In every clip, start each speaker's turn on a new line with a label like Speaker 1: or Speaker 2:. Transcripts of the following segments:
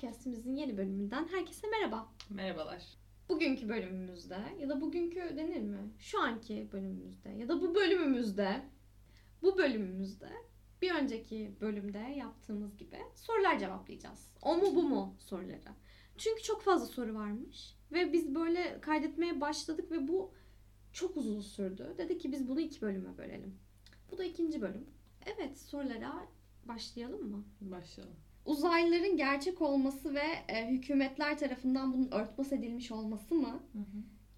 Speaker 1: Podcastimizin yeni bölümünden herkese merhaba.
Speaker 2: Merhabalar.
Speaker 1: Bugünkü bölümümüzde ya da bugünkü denir mi? Şu anki bölümümüzde ya da bu bölümümüzde bu bölümümüzde bir önceki bölümde yaptığımız gibi sorular cevaplayacağız. O mu bu mu soruları. Çünkü çok fazla soru varmış ve biz böyle kaydetmeye başladık ve bu çok uzun sürdü. Dedik ki biz bunu iki bölüme bölelim. Bu da ikinci bölüm. Evet sorulara başlayalım mı?
Speaker 2: Başlayalım.
Speaker 1: Uzaylıların gerçek olması ve e, hükümetler tarafından bunun örtbas edilmiş olması mı?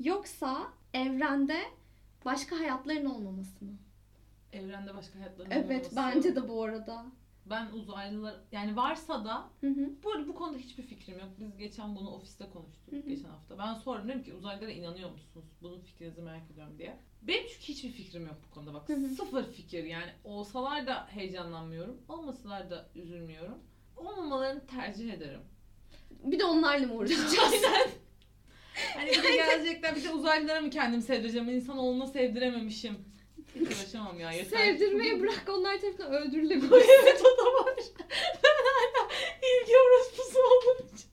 Speaker 1: Yoksa evrende başka hayatların olmaması mı?
Speaker 2: Evrende başka hayatların
Speaker 1: Evet
Speaker 2: olmaması.
Speaker 1: bence de bu arada.
Speaker 2: Ben uzaylılar yani varsa da
Speaker 1: Hı hı.
Speaker 2: bu arada bu konuda hiçbir fikrim yok. Biz geçen bunu ofiste konuştuk
Speaker 1: Hı hı.
Speaker 2: geçen hafta. Ben sordum dedim ki uzaylılara inanıyor musunuz? Bunun fikrinizi merak ediyorum diye. Benim çünkü hiçbir fikrim yok bu konuda bak.
Speaker 1: Hı hı.
Speaker 2: Sıfır fikir yani. Olsalar da heyecanlanmıyorum. Olmasalar da üzülmüyorum. Olmamalarını tercih ederim.
Speaker 1: Bir de onlarla mı uğraşacağız?
Speaker 2: Aynen. Hani bir de gelecekler bir de uzaylılara mı kendimi sevdireceğim? İnsanoğluna sevdirememişim. Hiç uğraşamam ya. Yeter.
Speaker 1: Sevdirmeyi bırak onlar tarafından öldürülebilir.
Speaker 2: evet o da var. Ben hala ilgi orospusu olduğum için.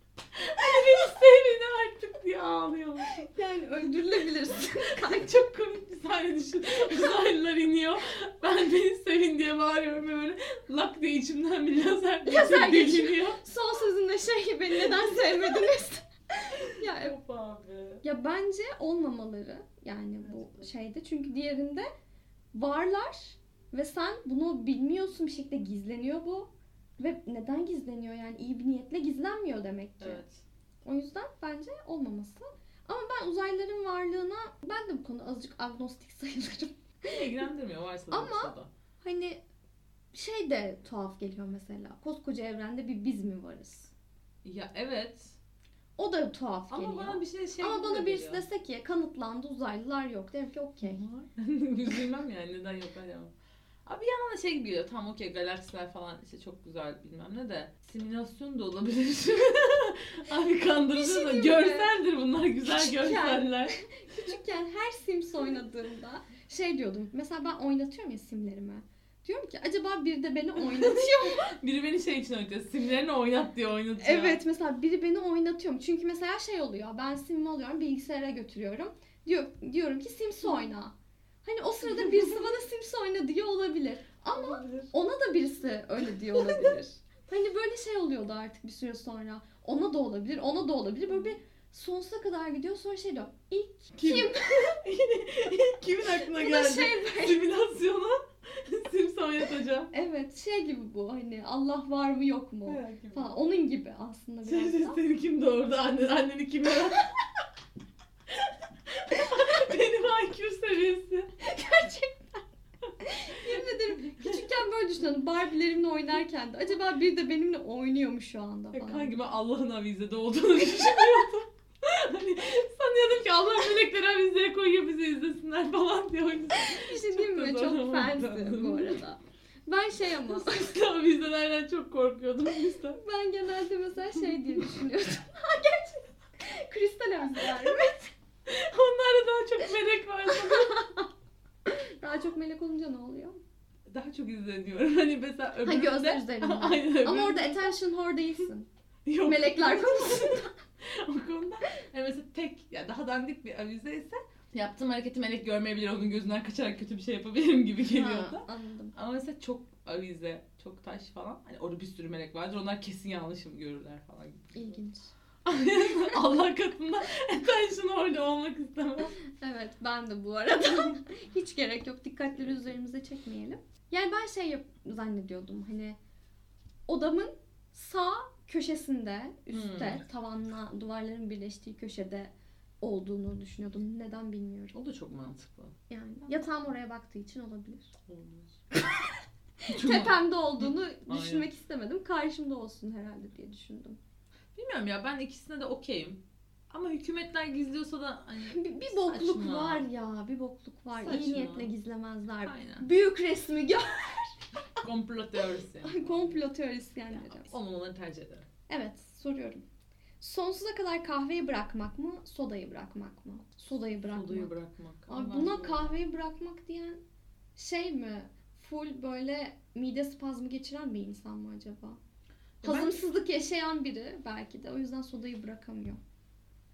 Speaker 2: Hani beni sevin artık diye ağlıyorum.
Speaker 1: yani öldürülebilirsin.
Speaker 2: Ay çok komik bir sahne düşün. Uzaylılar iniyor. Ben beni sevin diye bağırıyorum ve böyle lak diye içimden bir lazer,
Speaker 1: geçiyor.
Speaker 2: deliniyor.
Speaker 1: Son sözünde şey beni neden sevmediniz? ya.
Speaker 2: Of abi.
Speaker 1: Ya bence olmamaları yani bu şeyde çünkü diğerinde varlar ve sen bunu bilmiyorsun bir şekilde gizleniyor bu ve neden gizleniyor yani iyi bir niyetle gizlenmiyor demek ki.
Speaker 2: Evet.
Speaker 1: O yüzden bence olmaması. Ama ben uzaylıların varlığına ben de bu konuda azıcık agnostik sayılırım.
Speaker 2: İlgilendirmiyor varsa da
Speaker 1: Ama-
Speaker 2: da.
Speaker 1: Hani şey de tuhaf geliyor mesela. Koskoca evrende bir biz mi varız?
Speaker 2: Ya evet.
Speaker 1: O da tuhaf
Speaker 2: Ama
Speaker 1: geliyor.
Speaker 2: bana bir şey şey
Speaker 1: Ama bana birisi
Speaker 2: geliyor.
Speaker 1: dese ki kanıtlandı uzaylılar yok. Derim ki okey.
Speaker 2: Üzülmem yani neden yok acaba. Abi da şey gibi geliyor. Tamam okey galaksiler falan işte çok güzel bilmem ne de. Simülasyon da olabilir. Abi kandırıcı
Speaker 1: şey
Speaker 2: da görseldir bunlar güzel
Speaker 1: Küçükken-
Speaker 2: görseller.
Speaker 1: Küçükken her Sims oynadığımda şey diyordum. Mesela ben oynatıyorum ya simlerimi. Diyorum ki acaba biri de beni oynatıyor mu?
Speaker 2: Biri beni şey için oynatıyor. Simlerini oynat diye oynatıyor.
Speaker 1: evet mesela biri beni oynatıyor mu? Çünkü mesela şey oluyor. Ben simimi alıyorum bilgisayara götürüyorum. Diyor, diyorum ki Sims oyna. Hani o sırada birisi bana Sims oyna diyor olabilir. Ama
Speaker 2: Olabilir.
Speaker 1: ona da birisi öyle diyor olabilir. hani böyle şey oluyordu artık bir süre sonra. Ona da olabilir, ona da olabilir. Böyle bir sonsuza kadar gidiyor. Sonra şey diyor. İlk
Speaker 2: Kim?
Speaker 1: kim?
Speaker 2: Kimin aklına
Speaker 1: Bu da
Speaker 2: geldi?
Speaker 1: şey böyle.
Speaker 2: Simülasyona Sims oynatacağım.
Speaker 1: Evet şey gibi bu hani Allah var mı yok mu
Speaker 2: etme.
Speaker 1: falan onun gibi aslında biraz
Speaker 2: Seni,
Speaker 1: da.
Speaker 2: seni kim doğurdu? Annen, anneni kim yarattı? Benim IQ seviyesi.
Speaker 1: Yemin ederim küçükken böyle düşünüyordum Barbie'lerimle oynarken de acaba biri de benimle oynuyor mu şu anda
Speaker 2: Ya
Speaker 1: falan.
Speaker 2: Kanki ben Allah'ın avizede olduğunu düşünüyordum. hani sanıyordum ki Allah melekleri avizeye koyuyor bizi izlesinler falan diye.
Speaker 1: Bir şey diyeyim mi?
Speaker 2: Çok olmadı.
Speaker 1: bu arada. Ben şey ama
Speaker 2: Sesli avizelerden çok korkuyordum bizden.
Speaker 1: ben genelde mesela şey diye düşünüyordum. ha gerçekten. Kristal avizeler mi?
Speaker 2: Onlarda daha çok melek var.
Speaker 1: Daha çok melek olunca ne oluyor?
Speaker 2: Daha çok izleniyorum. Hani mesela
Speaker 1: Ha
Speaker 2: öbüründe...
Speaker 1: gözler üzerinde.
Speaker 2: Aynen.
Speaker 1: Ama orada attention whore değilsin.
Speaker 2: Yok.
Speaker 1: Melekler konusunda.
Speaker 2: o konuda yani mesela tek ya daha dandik bir avize ise yaptığım hareketi melek görmeyebilir onun gözünden kaçarak kötü bir şey yapabilirim gibi geliyordu.
Speaker 1: Ha, anladım.
Speaker 2: Ama mesela çok avize, çok taş falan hani orada bir sürü melek vardır onlar kesin yanlışım görürler falan gibi.
Speaker 1: İlginç.
Speaker 2: Allah katında attention orada olmak istemem.
Speaker 1: Evet ben de bu arada. Hiç gerek yok. Dikkatleri üzerimize çekmeyelim. Yani ben şey yap- zannediyordum hani odamın sağ köşesinde üstte
Speaker 2: Hmm.
Speaker 1: tavanla duvarların birleştiği köşede olduğunu düşünüyordum. Neden bilmiyorum.
Speaker 2: O da çok mantıklı.
Speaker 1: Yani yatağım oraya baktığı için olabilir.
Speaker 2: Olabilir.
Speaker 1: Tepemde olduğunu
Speaker 2: Aynen.
Speaker 1: düşünmek istemedim. Karşımda olsun herhalde diye düşündüm.
Speaker 2: Bilmiyorum ya ben ikisine de okeyim. Ama hükümetler gizliyorsa da hani
Speaker 1: Bir, bir bokluk
Speaker 2: Saçma.
Speaker 1: var ya, bir bokluk var. İyi
Speaker 2: Saçma.
Speaker 1: niyetle gizlemezler.
Speaker 2: Aynen.
Speaker 1: Büyük resmi gör.
Speaker 2: komplo teorisi.
Speaker 1: Komplo teorisyenleri.
Speaker 2: Olmamalarını tercih ederim.
Speaker 1: Evet, soruyorum. Sonsuza kadar kahveyi bırakmak mı, sodayı bırakmak mı? Sodayı bırakmak.
Speaker 2: Sodayı bırakmak.
Speaker 1: Abi buna
Speaker 2: sonra-
Speaker 1: kahveyi bırakmak diyen şey mi? Full böyle mide spazmı geçiren bir insan mı acaba? Hazımsızlık yaşayan biri belki de o yüzden sodayı bırakamıyor.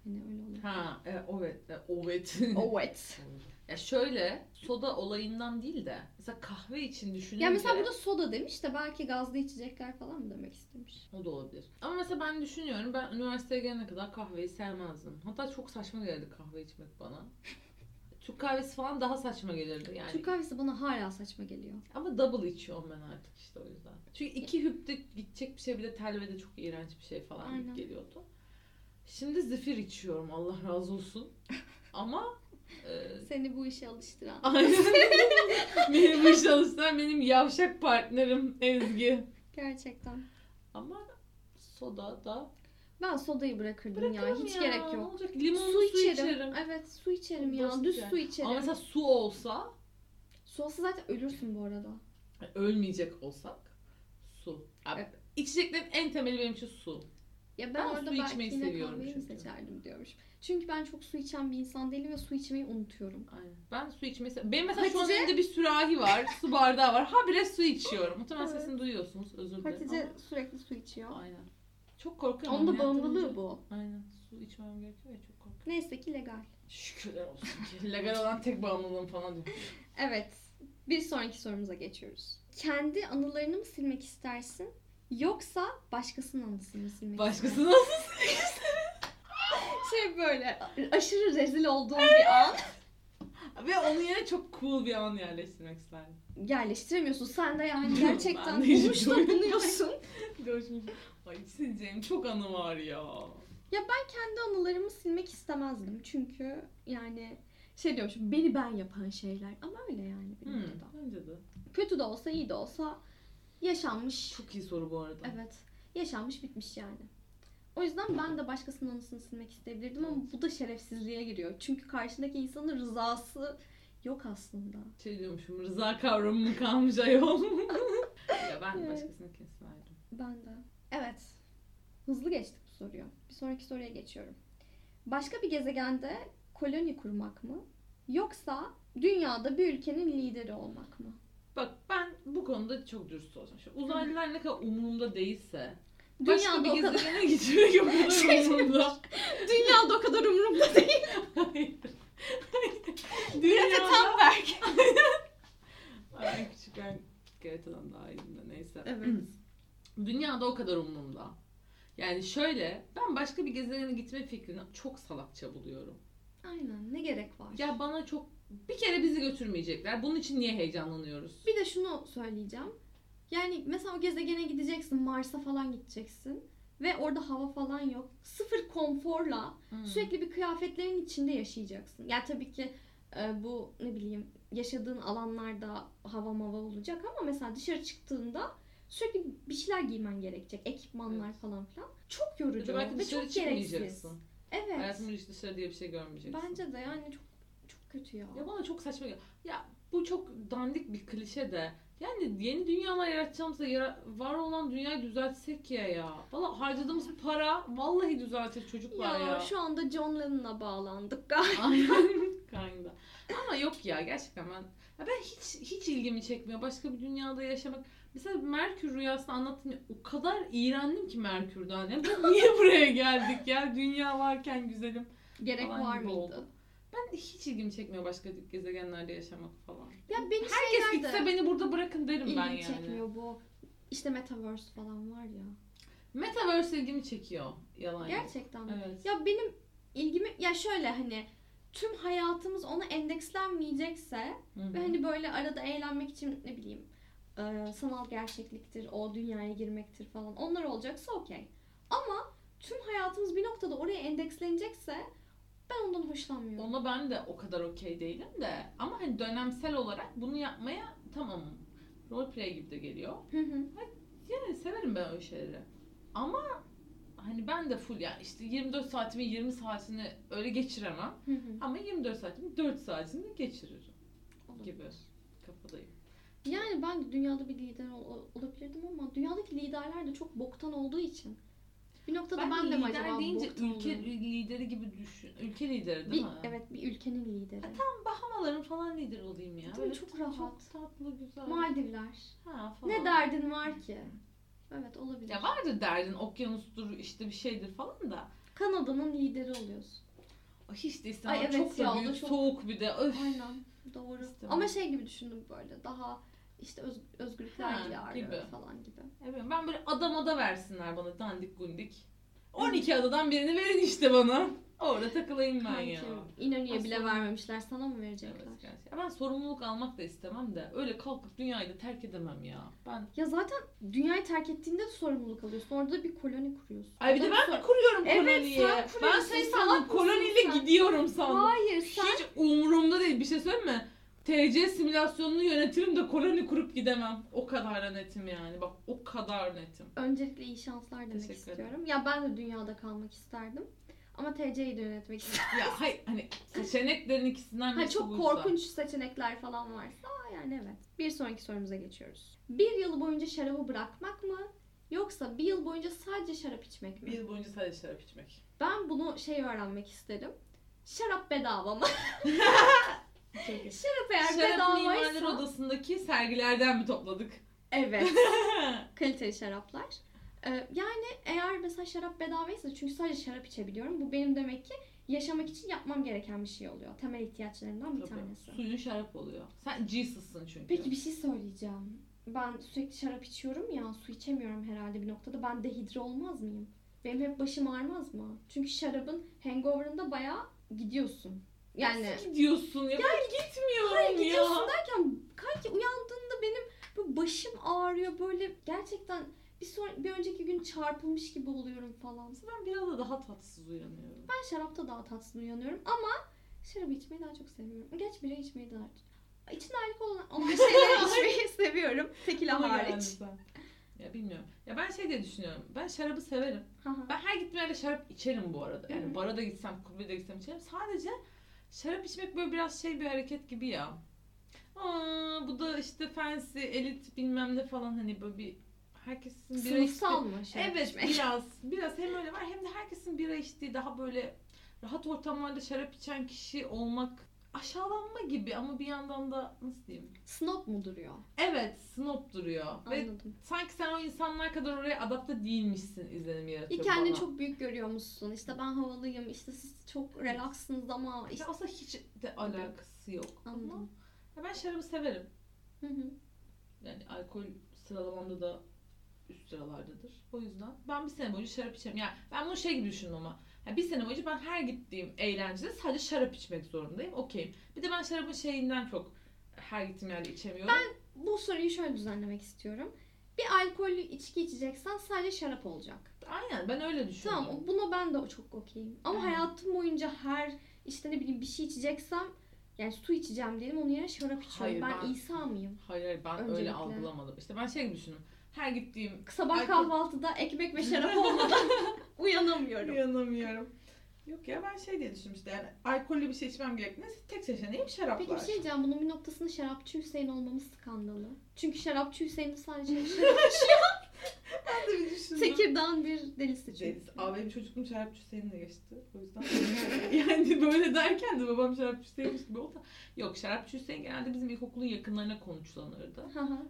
Speaker 1: Hani öyle oluyor.
Speaker 2: Ha, e, evet, e, evet.
Speaker 1: Evet.
Speaker 2: ya şöyle, soda olayından değil de mesela kahve için düşününce
Speaker 1: Ya mesela burada soda demiş de belki gazlı içecekler falan mı demek istemiş.
Speaker 2: o da olabilir. Ama mesela ben düşünüyorum ben üniversiteye gelene kadar kahveyi sevmezdim. Hatta çok saçma gelirdi kahve içmek bana. Türk kahvesi falan daha saçma gelirdi yani.
Speaker 1: Türk kahvesi bana hala saçma geliyor.
Speaker 2: Ama double içiyorum ben artık işte o yüzden. Çünkü iki hüpte gidecek bir şey bir de telvede çok iğrenç bir şey falan
Speaker 1: Aynen.
Speaker 2: geliyordu. Şimdi zifir içiyorum Allah razı olsun. Ama e,
Speaker 1: Seni bu işe alıştıran.
Speaker 2: aynen. benim bu işe alıştıran benim yavşak partnerim Ezgi.
Speaker 1: Gerçekten.
Speaker 2: Ama soda da
Speaker 1: Ben sodayı bırakırdım ya.
Speaker 2: Bırakalım
Speaker 1: Hiç
Speaker 2: ya,
Speaker 1: gerek
Speaker 2: Ne
Speaker 1: yok.
Speaker 2: olacak? Limonlu
Speaker 1: Su,
Speaker 2: su,
Speaker 1: içerim.
Speaker 2: içerim.
Speaker 1: Evet su içerim ya.
Speaker 2: Basit
Speaker 1: Düz
Speaker 2: yani.
Speaker 1: su içerim.
Speaker 2: Ama mesela su olsa
Speaker 1: Su olsa zaten ölürsün bu arada.
Speaker 2: ölmeyecek olsak su. Abi,
Speaker 1: Evet.
Speaker 2: İçeceklerin en temeli benim için su.
Speaker 1: Ya ben,
Speaker 2: Ben
Speaker 1: orada
Speaker 2: su
Speaker 1: belki yine
Speaker 2: seviyorum
Speaker 1: kahveyi
Speaker 2: çünkü.
Speaker 1: seçerdim diyormuş. Çünkü ben çok su içen bir insan değilim ve su içmeyi unutuyorum.
Speaker 2: Aynen. Ben su içmeyi sev- Benim mesela şu an
Speaker 1: Hatice-
Speaker 2: elimde bir sürahi var. su bardağı var. Habire su içiyorum. Muhtemelen
Speaker 1: Evet.
Speaker 2: sesini duyuyorsunuz. Özür dilerim.
Speaker 1: Hatice sürekli su içiyor.
Speaker 2: Ama... Aynen. Çok korkuyorum.
Speaker 1: Onun da bağımlılığı bu.
Speaker 2: Aynen. Su içmem gerekiyor ya çok korkuyorum.
Speaker 1: Neyse ki legal.
Speaker 2: Şükürler olsun ki. Legal olan tek bağımlılığım falan diyor.
Speaker 1: Evet. Bir sonraki sorumuza geçiyoruz. Kendi anılarını mı silmek istersin? Yoksa başkasının anısını silmek
Speaker 2: Başkasına
Speaker 1: istersin? Şey böyle aşırı rezil olduğum bir an.
Speaker 2: Ve onun yerine çok cool bir an yerleştirmek isterdim.
Speaker 1: Yerleştiremiyorsun. Sen de yani
Speaker 2: Ben
Speaker 1: gerçekten
Speaker 2: de hiç
Speaker 1: bulmuş da
Speaker 2: bilmiyorum.
Speaker 1: buluyorsun.
Speaker 2: Ay sileceğim çok anı var ya.
Speaker 1: Kendi anılarımı silmek istemezdim. Çünkü yani şey diyormuşum beni ben yapan şeyler. Ama öyle yani
Speaker 2: Hmm, bence de.
Speaker 1: Kötü de olsa iyi de olsa yaşanmış.
Speaker 2: Çok iyi soru bu arada.
Speaker 1: Evet. Yaşanmış bitmiş yani. O yüzden ben de başkasının anısını silmek isteyebilirdim ama bu da şerefsizliğe giriyor. Çünkü karşındaki insanın rızası yok aslında.
Speaker 2: Şey diyormuşum rıza kavramı mı kalmış ayol. ya ben
Speaker 1: Evet.
Speaker 2: başkasını keserdim.
Speaker 1: Ben de. Evet. Hızlı geçtik bu soruyu. Bir sonraki soruya geçiyorum. Başka bir gezegende koloni kurmak mı? Yoksa dünyada bir ülkenin lideri olmak mı?
Speaker 2: Bak ben bu konuda çok dürüst olacağım. Şu uzaylılar ne kadar umurumda değilse başka
Speaker 1: Dünyada
Speaker 2: bir
Speaker 1: o kadar,
Speaker 2: gezegene gitmek o kadar
Speaker 1: Şey-
Speaker 2: umurumda.
Speaker 1: dünyada o kadar umurumda değil.
Speaker 2: Hayır.
Speaker 1: Greta. Thunberg.
Speaker 2: Ay küçükken Greta'dan daha iyiydim de neyse.
Speaker 1: Evet.
Speaker 2: Dünyada o kadar umurumda. Yani şöyle ben başka bir gezegene gitme fikrini çok salakça buluyorum.
Speaker 1: Aynen. Ne gerek var?
Speaker 2: Ya bana çok bir kere bizi götürmeyecekler. Bunun için niye heyecanlanıyoruz?
Speaker 1: Bir de şunu söyleyeceğim. Yani mesela o gezegene gideceksin, Mars'a falan gideceksin. Ve orada hava falan yok. Sıfır konforla
Speaker 2: Hmm.
Speaker 1: sürekli bir kıyafetlerin içinde yaşayacaksın. Yani tabii ki e, bu ne bileyim yaşadığın alanlarda hava mava olacak ama mesela dışarı çıktığında sürekli bir şeyler giymen gerekecek. Ekipmanlar
Speaker 2: Evet.
Speaker 1: falan filan. Çok yorucu ve çok gereksiz. Evet.
Speaker 2: Hayatımda hiç dışarı diye bir şey görmeyeceksin.
Speaker 1: Bence de yani çok kötü ya.
Speaker 2: Ya bana çok saçma geliyor. Ya bu çok dandik bir klişe de. Yani yeni dünyalar yaratacağımızda yara- var olan dünyayı düzeltsek ya ya. Valla harcadığımız para vallahi düzeltir çocuklar ya.
Speaker 1: Ya, şu anda John Lennon'a bağlandık galiba.
Speaker 2: Kinda. Ama yok ya gerçekten ben ya ben hiç hiç ilgimi çekmiyor başka bir dünyada yaşamak. Mesela Merkür rüyasını anlattım ya, o kadar iğrendim ki Merkür'den. Ya biz niye buraya geldik ya? Dünya varken güzelim.
Speaker 1: Gerek
Speaker 2: Falan
Speaker 1: var
Speaker 2: gibi
Speaker 1: mıydı?
Speaker 2: oldu. Ben hiç ilgimi çekmiyor başka gezegenlerde yaşamak falan.
Speaker 1: Ya benim
Speaker 2: Herkes
Speaker 1: şeyler de
Speaker 2: gitse beni burada bırakın derim ben
Speaker 1: ilgimi
Speaker 2: yani.
Speaker 1: çekmiyor bu. İşte Metaverse falan var ya.
Speaker 2: Metaverse ilgimi çekiyor. Yalan yok.
Speaker 1: Gerçekten mi?
Speaker 2: Evet.
Speaker 1: Ya benim ilgimi ya şöyle hani tüm hayatımız ona endekslenmeyecekse
Speaker 2: Hı hı.
Speaker 1: ve hani böyle arada eğlenmek için ne bileyim e, sanal gerçekliktir, o dünyaya girmektir falan onlar olacaksa okey. Ama tüm hayatımız bir noktada oraya endekslenecekse ben ondan hoşlanmıyorum.
Speaker 2: Ona ben de o kadar okey değilim de ama hani dönemsel olarak bunu yapmaya tamamım. Roleplay gibi de geliyor.
Speaker 1: Hı hı.
Speaker 2: Yani severim ben öyle şeyleri. Ama hani ben de full yani işte 24 saatimi 20 saatini öyle geçiremem.
Speaker 1: Hı hı.
Speaker 2: Ama 24 saatimi 4 saatini geçiririm gibi kafadayım.
Speaker 1: Yani ben dünyada bir lider ol- olabilirdim ama dünyadaki liderler de çok boktan olduğu için. Bir noktada ben,
Speaker 2: Ben,
Speaker 1: de mi acaba
Speaker 2: deyince ülke
Speaker 1: oluyorum?
Speaker 2: lideri gibi düşün. Ülke lideri
Speaker 1: bir,
Speaker 2: değil mi?
Speaker 1: Evet bir ülkenin lideri.
Speaker 2: Tam Bahamaların falan lideri olayım ya.
Speaker 1: Değil mi? Çok rahat.
Speaker 2: Çok tatlı güzel.
Speaker 1: Maldivler.
Speaker 2: ha, falan.
Speaker 1: Ne derdin var ki? Evet olabilir.
Speaker 2: Ya vardır derdin okyanustur işte bir şeydir falan da.
Speaker 1: Kanada'nın lideri oluyorsun.
Speaker 2: Hiç de istemem.
Speaker 1: Ay evet
Speaker 2: çok da büyük
Speaker 1: çok-
Speaker 2: soğuk bir de. Öf.
Speaker 1: Aynen doğru.
Speaker 2: İstemem.
Speaker 1: Ama şey gibi düşündüm böyle daha işte öz, özgürlükler
Speaker 2: Ha,
Speaker 1: diyarı
Speaker 2: gibi.
Speaker 1: falan gibi.
Speaker 2: Evet, ben böyle adam ada versinler bana dandik gundik. 12 adadan birini verin işte bana. Orada takılayım ben ya.
Speaker 1: Kanki, İnönü'ye bile vermemişler sana mı verecekler?
Speaker 2: Evet, gerçekten. Ben sorumluluk almak da istemem de öyle kalkıp dünyayı da terk edemem ya. Ben
Speaker 1: Ya zaten dünyayı terk ettiğinde de sorumluluk alıyorsun. Orada da bir koloni kuruyorsun.
Speaker 2: Ay bir de ben
Speaker 1: sor-
Speaker 2: mi kuruyorum
Speaker 1: Evet,
Speaker 2: koloniyi?
Speaker 1: sen
Speaker 2: ben
Speaker 1: kuruyorsun,
Speaker 2: şey
Speaker 1: salak
Speaker 2: sandım koloniyle
Speaker 1: sen?
Speaker 2: gidiyorum sandım.
Speaker 1: Hayır sen
Speaker 2: Hiç umurumda değil. Bir şey söyleyeyim mi? TC simülasyonunu yönetirim de koloni kurup gidemem. O kadar netim yani. Bak o kadar netim.
Speaker 1: öncelikle iyi şanslar demek
Speaker 2: Teşekkür ederim.
Speaker 1: istiyorum. Ya ben de dünyada kalmak isterdim. Ama TC'yi de yönetmek isterdim.
Speaker 2: Ya hayır hani seçeneklerin ikisinden
Speaker 1: Ha, çok
Speaker 2: buysa.
Speaker 1: korkunç seçenekler falan varsa yani evet. Bir sonraki sorumuza geçiyoruz. Bir yıl boyunca şarabı bırakmak mı? Yoksa bir yıl boyunca sadece şarap içmek mi?
Speaker 2: Bir yıl boyunca sadece şarap içmek.
Speaker 1: Ben bunu şey öğrenmek isterim. Şarap bedava mı? Şarap eğer
Speaker 2: Şarap Mimarlar. Odası'ndaki sergilerden mi topladık?
Speaker 1: Evet. Kaliteli şaraplar. Ee, yani eğer mesela şarap bedavaysa çünkü sadece şarap içebiliyorum. Bu benim demek ki yaşamak için yapmam gereken bir şey oluyor. Temel ihtiyaçlarından bir
Speaker 2: Tabii.
Speaker 1: tanesi.
Speaker 2: Suyun şarap oluyor. Sen Jesus'sın çünkü.
Speaker 1: Peki bir şey söyleyeceğim. Ben sürekli şarap içiyorum ya su içemiyorum herhalde bir noktada. Ben dehidre olmaz mıyım? Benim hep başım ağrımaz mı? Çünkü şarabın hangover'ında bayağı gidiyorsun. Yani
Speaker 2: Nasıl gidiyorsun ya? ben gitmiyorum
Speaker 1: Hayır
Speaker 2: ya.
Speaker 1: gidiyorsun derken kanki uyandığında benim böyle başım ağrıyor böyle gerçekten bir son bir önceki gün çarpılmış gibi oluyorum falan.
Speaker 2: Ben biraz da daha tatsız uyanıyorum.
Speaker 1: Ben şarapta daha tatsız uyanıyorum ama şarap içmeyi daha çok seviyorum. Geç bira içmeyi daha İçinde alkol olan, olan şeyleri içmeyi seviyorum. Tekila
Speaker 2: geldi
Speaker 1: hariç.
Speaker 2: Ya bilmiyorum. Ya ben şey diye düşünüyorum. Ben şarabı severim.
Speaker 1: Hı.
Speaker 2: Ben her gittiğim yerde şarap içerim bu arada. Yani bara da gitsem, kulübe de gitsem içerim. Sadece şarap içmek böyle biraz şey bir hareket gibi ya. Aa, bu da işte fancy, elit bilmem ne falan hani böyle bir herkesin bira
Speaker 1: Sınıfsal
Speaker 2: içtiği-
Speaker 1: mı şarap
Speaker 2: Evet
Speaker 1: içmek?
Speaker 2: biraz. Biraz hem öyle var hem de herkesin bira içtiği daha böyle rahat ortamlarda şarap içen kişi olmak aşağılanma gibi ama bir yandan da nasıl diyeyim?
Speaker 1: Snob mu duruyor?
Speaker 2: Evet, snob duruyor. Ve
Speaker 1: Anladım.
Speaker 2: sanki sen o insanlar kadar oraya adapte değilmişsin izlenimi yaratıyor
Speaker 1: Bir kendini
Speaker 2: bana.
Speaker 1: çok büyük görüyormuşsun. İşte ben havalıyım. işte siz çok relaksınız ama işte
Speaker 2: Ya aslında hiç de alakası yok. Ama
Speaker 1: Anladım.
Speaker 2: ya ben şarabı severim.
Speaker 1: Hı hı.
Speaker 2: Yani alkol sıralamamda da üst sıralardadır. O yüzden ben bir sene boyunca şarap içerim. Yani ben bunu şey gibi düşündüm ama. Yani bir sene boyunca ben her gittiğim eğlencede sadece şarap içmek zorundayım. Okeyim. Bir de ben şarabın şeyinden çok her gittiğim yerde içemiyorum.
Speaker 1: Bu soruyu şöyle düzenlemek istiyorum. Bir alkollü içki içeceksen sadece şarap olacak.
Speaker 2: Aynen ben öyle düşündüm.
Speaker 1: Tamam buna ben de çok okeyim. Ama
Speaker 2: Hı.
Speaker 1: hayatım boyunca her işte ne bileyim bir şey içeceksem yani su içeceğim diyelim onun yerine şarap içiyorum.
Speaker 2: Hayır,
Speaker 1: ben,
Speaker 2: ben-
Speaker 1: İsa mıyım?
Speaker 2: Hayır hayır ben öyle
Speaker 1: Öncelikle.
Speaker 2: algılamadım. İşte ben şey gibi düşündüm. Her gittiğim
Speaker 1: Sabah
Speaker 2: Alkol-
Speaker 1: kahvaltıda ekmek ve şarap olmadan uyanamıyorum.
Speaker 2: Uyanamıyorum. Yok ya ben şey diye düşünmüştüm yani alkollü bir şey içmem gerektiğinde tek seçeneğim şaraplar.
Speaker 1: Peki bir şey diyeceğim. Bunun bir noktasında şarapçı Hüseyin olmamız skandalı. Çünkü şarapçı Hüseyin de sadece şarap
Speaker 2: ben de bir düşündüm.
Speaker 1: Tekirdağ'ın bir delisi çünkü.
Speaker 2: Deniz. Abi benim çocukluğum şarapçı Hüseyin'le geçti. O yüzden yani böyle derken de babam şarapçı Hüseyin'miş gibi oldu. Yok şarapçı Hüseyin genelde bizim ilkokulun yakınlarına konuşlanırdı.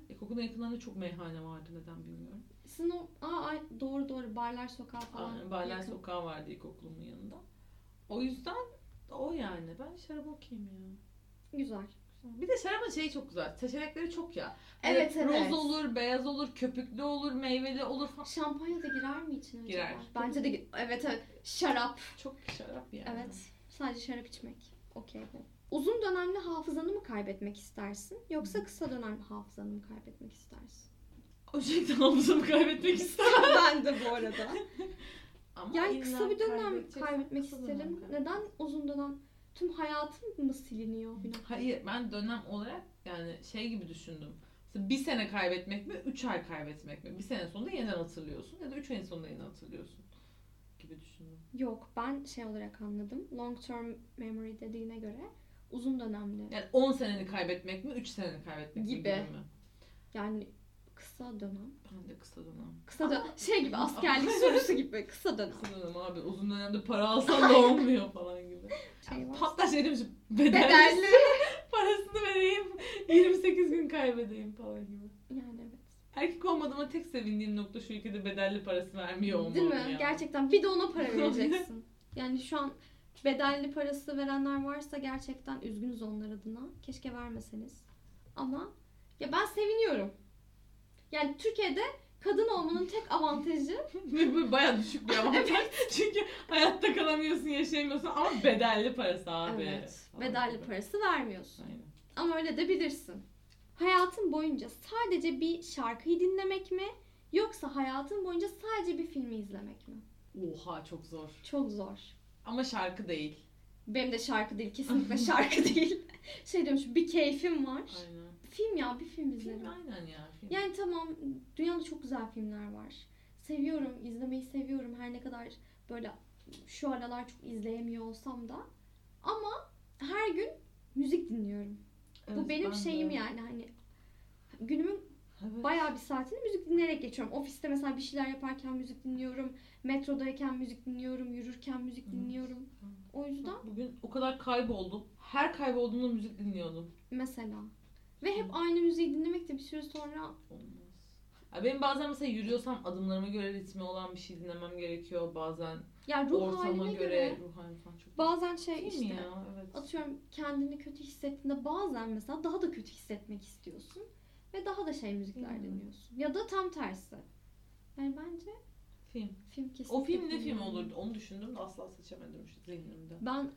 Speaker 2: İlkokulun yakınlarında çok meyhane vardı neden bilmiyorum.
Speaker 1: Sizin o aa, ay, doğru doğru barlar sokağı falan.
Speaker 2: Aynen, Barlar
Speaker 1: yakın.
Speaker 2: Sokağı vardı ilkokulumun yanında. O yüzden o yani ben şarap okuyayım ya.
Speaker 1: Güzel.
Speaker 2: Bir de şarabın şeyi çok güzel. Seçenekleri çok ya.
Speaker 1: Evet, evet.
Speaker 2: Roz olur, beyaz olur, köpüklü olur, meyveli olur falan.
Speaker 1: Şampanya da girer mi içine acaba?
Speaker 2: Girer.
Speaker 1: Bence de evet evet. Şarap.
Speaker 2: Çok şarap yani.
Speaker 1: Evet. Sadece şarap içmek. Okey bu. Uzun dönemli hafızanı mı kaybetmek istersin? Yoksa kısa dönemli hafızanı mı kaybetmek istersin?
Speaker 2: O şekilde hafızamı kaybetmek istemem.
Speaker 1: ben de bu arada.
Speaker 2: Ama
Speaker 1: Yani kısa bir dönem kaybetmek
Speaker 2: dönem
Speaker 1: isterim. Neden uzun dönem? Tüm hayatım mı siliniyor?
Speaker 2: Hayır ben dönem olarak yani şey gibi düşündüm. Mesela bir sene kaybetmek mi, üç ay kaybetmek mi? Bir sene sonunda yeniden hatırlıyorsun ya da üç ayın sonunda yeniden hatırlıyorsun gibi düşündüm.
Speaker 1: Yok ben şey olarak anladım. Long term memory dediğine göre uzun dönemli.
Speaker 2: Yani 10 seneni kaybetmek mi, 3 seneni kaybetmek mi
Speaker 1: Gibi.
Speaker 2: gibi mi?
Speaker 1: Yani kısa dönem.
Speaker 2: Ben de kısa dönem.
Speaker 1: Kısa dönem. Şey gibi askerlik sorusu gibi kısa dönem.
Speaker 2: Kısa dönem abi uzun dönemde para alsan da olmuyor falan gibi.
Speaker 1: Şey.
Speaker 2: Hatta şey demişim bedelli,
Speaker 1: Bedelli.
Speaker 2: parasını vereyim 28 gün kaybedeyim falan gibi.
Speaker 1: Yani evet.
Speaker 2: Erkek olmadığıma tek sevindiğim nokta şu ülkede bedelli parası vermiyor olmam
Speaker 1: Değil mi?
Speaker 2: ya.
Speaker 1: Gerçekten bir de ona para vereceksin. yani şu an bedelli parası verenler varsa gerçekten üzgünüz onlar adına. Keşke vermeseniz. Ama ya ben seviniyorum. Yani Türkiye'de kadın olmanın tek avantajı
Speaker 2: bu baya düşük bir avantaj. Çünkü hayatta kalamıyorsun, yaşayamıyorsun ama bedelli parası abi.
Speaker 1: evet,
Speaker 2: Falan
Speaker 1: bedelli
Speaker 2: gibi.
Speaker 1: parası vermiyorsun.
Speaker 2: Aynen.
Speaker 1: Ama öyle de bilirsin. Hayatın boyunca sadece bir şarkıyı dinlemek mi yoksa hayatın boyunca sadece bir filmi izlemek mi?
Speaker 2: Oha çok zor.
Speaker 1: Çok zor.
Speaker 2: Ama şarkı değil.
Speaker 1: Benim de şarkı değil, kesinlikle şarkı değil. Şey diyormuş, bir keyfim var.
Speaker 2: Aynen.
Speaker 1: Film ya, bir film izlerim.
Speaker 2: Film aynen ya. Film.
Speaker 1: Yani tamam, dünyada çok güzel filmler var. Seviyorum, izlemeyi seviyorum. Her ne kadar böyle şu aralar çok izleyemiyor olsam da. Ama her gün müzik dinliyorum.
Speaker 2: Evet,
Speaker 1: Bu benim
Speaker 2: ben de.
Speaker 1: şeyim yani hani günümün
Speaker 2: Evet.
Speaker 1: bayağı bir saatini müzik dinleyerek geçiyorum. Ofiste mesela bir şeyler yaparken müzik dinliyorum. Metrodayken müzik dinliyorum. Yürürken müzik dinliyorum. O yüzden
Speaker 2: Bugün o kadar kayboldum. Her kaybolduğumda müzik dinliyordum.
Speaker 1: mesela. Ve hep aynı müziği dinlemek de bir süre sonra
Speaker 2: Olmaz. Ya benim bazen mesela yürüyorsam adımlarıma göre ritmi olan bir şey dinlemem gerekiyor. Bazen
Speaker 1: yani ruh
Speaker 2: ortama
Speaker 1: haline
Speaker 2: göre,
Speaker 1: göre,
Speaker 2: ruh haline falan çok
Speaker 1: bazen şey
Speaker 2: Değil
Speaker 1: işte
Speaker 2: ya? Evet.
Speaker 1: atıyorum kendini kötü hissettiğinde bazen mesela daha da kötü hissetmek istiyorsun ve daha da şey müzikler
Speaker 2: Hmm.
Speaker 1: dinliyorsun. Ya da tam tersi. Yani bence
Speaker 2: Film.
Speaker 1: film kesinlikle
Speaker 2: O film ne film olurdu? Onu düşündüm de asla seçemedim işte zihnimde.
Speaker 1: Ben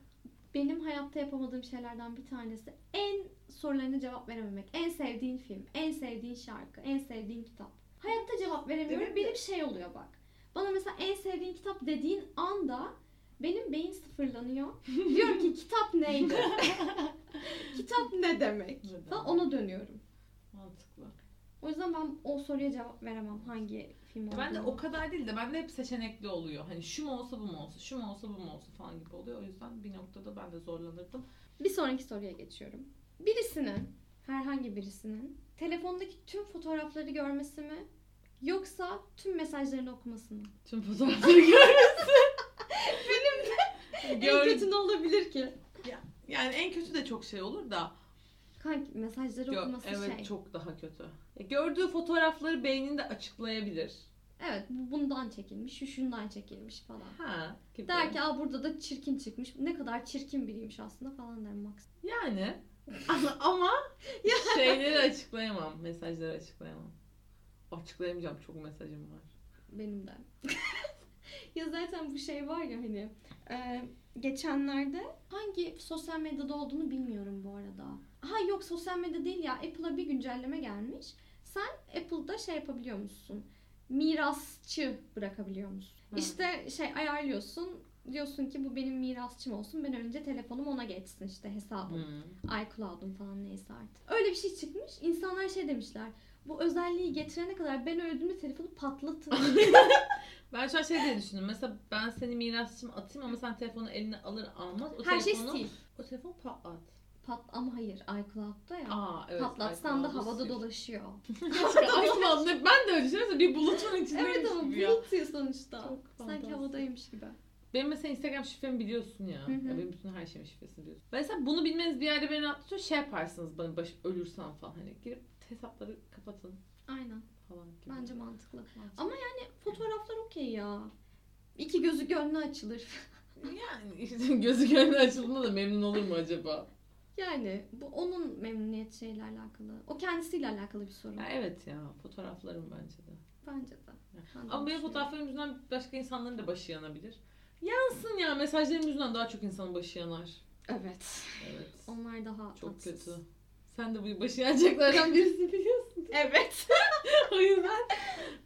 Speaker 1: benim hayatta yapamadığım şeylerden bir tanesi en sorularına cevap verememek. En sevdiğin film, en sevdiğin şarkı, en sevdiğin kitap. Hayatta cevap veremiyorum.
Speaker 2: Evet.
Speaker 1: Benim şey oluyor bak. Bana mesela en sevdiğin kitap dediğin anda benim beyin sıfırlanıyor. Diyorum ki kitap neydi? kitap ne demek?
Speaker 2: Neden?
Speaker 1: Falan ona dönüyorum. O yüzden ben o soruya cevap veremem hangi film olduğunu.
Speaker 2: Ben de o kadar değil de bende hep seçenekli oluyor. Hani şu mu olsa bu mu olsa, şu mu olsa bu mu olsa falan gibi oluyor. O yüzden bir noktada ben de zorlanırdım.
Speaker 1: Bir sonraki soruya geçiyorum. Birisinin, herhangi birisinin telefondaki tüm fotoğrafları görmesi mi? Yoksa tüm mesajlarını okuması mı?
Speaker 2: Tüm fotoğrafları görmesi. Benim de.
Speaker 1: En
Speaker 2: Gör...
Speaker 1: kötü ne olabilir ki?
Speaker 2: Yani en kötü de çok şey olur da.
Speaker 1: Kanki mesajları
Speaker 2: Gö-
Speaker 1: okuması
Speaker 2: evet
Speaker 1: şey.
Speaker 2: çok daha kötü. Ya gördüğü fotoğrafları beyninde açıklayabilir.
Speaker 1: Evet bu bundan çekilmiş, şu şundan çekilmiş falan.
Speaker 2: Ha. Gibi.
Speaker 1: Der ki Aa, burada da çirkin çıkmış. Ne kadar çirkin biriymiş aslında falan derim Max.
Speaker 2: Yani ama, ama şeyleri açıklayamam. Mesajları açıklayamam. Açıklayamayacağım. Çok mesajım var.
Speaker 1: Benim de. ya zaten bu şey var ya hani e, geçenlerde hangi sosyal medyada olduğunu bilmiyorum bu arada. Ha yok sosyal medya değil ya Apple'a bir güncelleme gelmiş. Sen Apple'da şey yapabiliyor musun? Mirasçı bırakabiliyor musun?
Speaker 2: Ha.
Speaker 1: İşte şey ayarlıyorsun. Diyorsun ki bu benim mirasçım olsun. Ben önce telefonum ona geçsin işte hesabım.
Speaker 2: Hmm.
Speaker 1: iCloud'um falan neyse artık. Öyle bir şey çıkmış. İnsanlar şey demişler. Bu özelliği getirene kadar ben öldüğümde telefonu patlatın.
Speaker 2: Ben şu an şey diye düşündüm. Mesela ben seni mirasçım atayım ama sen telefonu eline alır almaz. O
Speaker 1: Her şey
Speaker 2: telefonu,
Speaker 1: sil.
Speaker 2: O telefon patlat.
Speaker 1: Pat ama hayır iCloud'da ya.
Speaker 2: Aa evet.
Speaker 1: Patlatsan da havada
Speaker 2: sil.
Speaker 1: dolaşıyor.
Speaker 2: iCloud'da ben de öyle düşünüyorum. Bir bulutun içindeymiş
Speaker 1: evet ama
Speaker 2: gibi ya.
Speaker 1: bulut ya sonuçta.
Speaker 2: Çok
Speaker 1: Sanki
Speaker 2: fantastik.
Speaker 1: havadaymış gibi.
Speaker 2: Benim mesela Instagram şifremi biliyorsun ya.
Speaker 1: Hı hı.
Speaker 2: ya benim bütün her şeyimin şifresini biliyorsun. Mesela bunu bilmeniz bir yerde beni rahatlatıyor. Şey yaparsınız bana baş, ölürsem falan hani girip hesapları kapatın
Speaker 1: Aynen.
Speaker 2: falan gibi.
Speaker 1: Bence mantıklı.
Speaker 2: Mantıklı.
Speaker 1: Ama yani fotoğraflar okey ya. İki gözü gönlü açılır.
Speaker 2: Yani işte gözü gönlü açıldığında da memnun olur mu acaba?
Speaker 1: Yani bu onun memnuniyet şeyle alakalı. O kendisiyle alakalı bir sorun.
Speaker 2: Ya evet ya fotoğraflarım bence de.
Speaker 1: Bence de. Ben de
Speaker 2: Ama benim fotoğraflarım yüzünden başka insanların da başı yanabilir. Yansın ya mesajlarım yüzünden daha çok insanın başı yanar.
Speaker 1: Evet.
Speaker 2: Evet.
Speaker 1: Onlar daha
Speaker 2: Çok
Speaker 1: tatsız.
Speaker 2: kötü. Sen de bu başı yanacaklardan birisi biliyorsun.
Speaker 1: Evet.
Speaker 2: o yüzden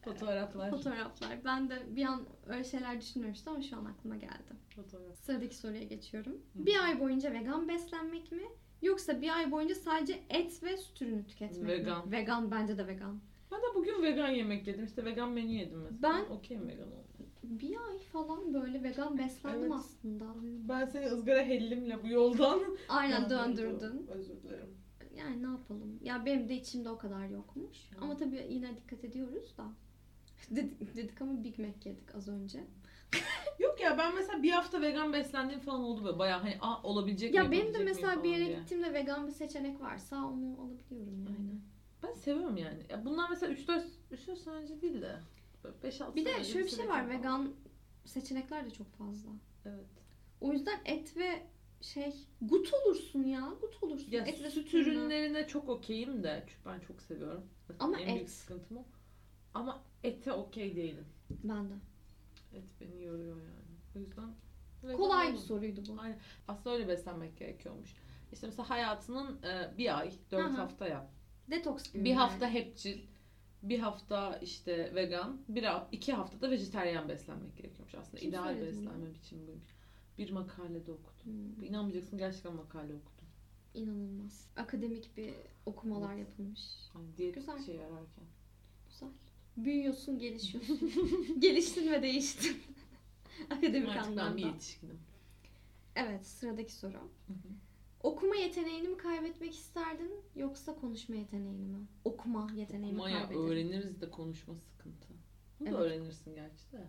Speaker 2: fotoğraflar.
Speaker 1: Fotoğraflar. Ben de bir an öyle şeyler düşünmemiştim ama şu an aklıma geldi.
Speaker 2: Fotoğraf.
Speaker 1: Sıradaki soruya geçiyorum.
Speaker 2: Hı.
Speaker 1: Bir ay boyunca vegan beslenmek mi? Yoksa bir ay boyunca sadece et ve süt ürünü tüketmek
Speaker 2: Vegan.
Speaker 1: mi? Vegan. Bence de vegan.
Speaker 2: Ben de bugün vegan yemek yedim. İşte vegan menü yedim mesela.
Speaker 1: Ben-
Speaker 2: okeyim vegan oldu.
Speaker 1: Bir ay falan böyle vegan beslendim
Speaker 2: Evet.
Speaker 1: aslında.
Speaker 2: Ben seni ızgara hellimle bu yoldan
Speaker 1: Aynen döndürdün.
Speaker 2: Özür dilerim.
Speaker 1: Yani ne yapalım? Ya benim de içimde o kadar yokmuş.
Speaker 2: Hı.
Speaker 1: Ama tabii yine dikkat ediyoruz da. dedik, dedik ama Big Mac yedik az önce.
Speaker 2: Yok ya ben mesela bir hafta vegan beslendiğim falan oldu böyle. Bayağı hani Aa, olabilecek mi?
Speaker 1: Ya benim de mesela bir yere
Speaker 2: diye.
Speaker 1: gittiğimde vegan bir seçenek varsa onu alabiliyorum yani.
Speaker 2: Aynen. Ben seviyorum yani. Ya bunlar mesela 3-4 3-4 sene önce değil de 5-6
Speaker 1: Bir de şöyle bir şey var.
Speaker 2: falan.
Speaker 1: Vegan seçenekler de çok fazla.
Speaker 2: Evet.
Speaker 1: O yüzden et ve şey gut olursun ya. Gut olursun.
Speaker 2: Ya
Speaker 1: et
Speaker 2: süt ürünlerine çok okeyim de çünkü ben çok seviyorum.
Speaker 1: Ama
Speaker 2: en büyük
Speaker 1: et.
Speaker 2: sıkıntım o. Ama ete okey değilim.
Speaker 1: Ben de.
Speaker 2: Et beni yoruyor yani. O yüzden
Speaker 1: Kolay bir soruydu bu.
Speaker 2: Aynen. Aslında öyle beslenmek gerekiyormuş. İşte mesela hayatının e, bir ay, dört
Speaker 1: hı.
Speaker 2: hafta yap.
Speaker 1: Detoks gibi.
Speaker 2: Bir
Speaker 1: yani.
Speaker 2: hafta hepçil, bir hafta işte vegan, bir iki haftada vejeteryan beslenmek gerekiyormuş aslında.
Speaker 1: Kim
Speaker 2: İdeal beslenme biçimi buymuş. Bir makalede okudum.
Speaker 1: Hmm,
Speaker 2: İnanmayacaksın gerçekten makale okudum.
Speaker 1: inanılmaz. Akademik bir okumalar yapılmış.
Speaker 2: Yani diyet
Speaker 1: Güzel.
Speaker 2: şey ararken.
Speaker 1: Güzel. Büyüyorsun, gelişiyorsun. Geliştin ve değiştin. Akademik
Speaker 2: Artık ben bir
Speaker 1: anlamda.
Speaker 2: yetişkinim.
Speaker 1: Evet, sıradaki soru.
Speaker 2: Hı hı.
Speaker 1: Okuma yeteneğini mi kaybetmek isterdin yoksa konuşma yeteneğini mi? Okuma yeteneğini
Speaker 2: Okumaya
Speaker 1: kaybederim.
Speaker 2: öğreniriz de konuşma sıkıntı. Bunu da
Speaker 1: Evet.
Speaker 2: öğrenirsin gerçi de.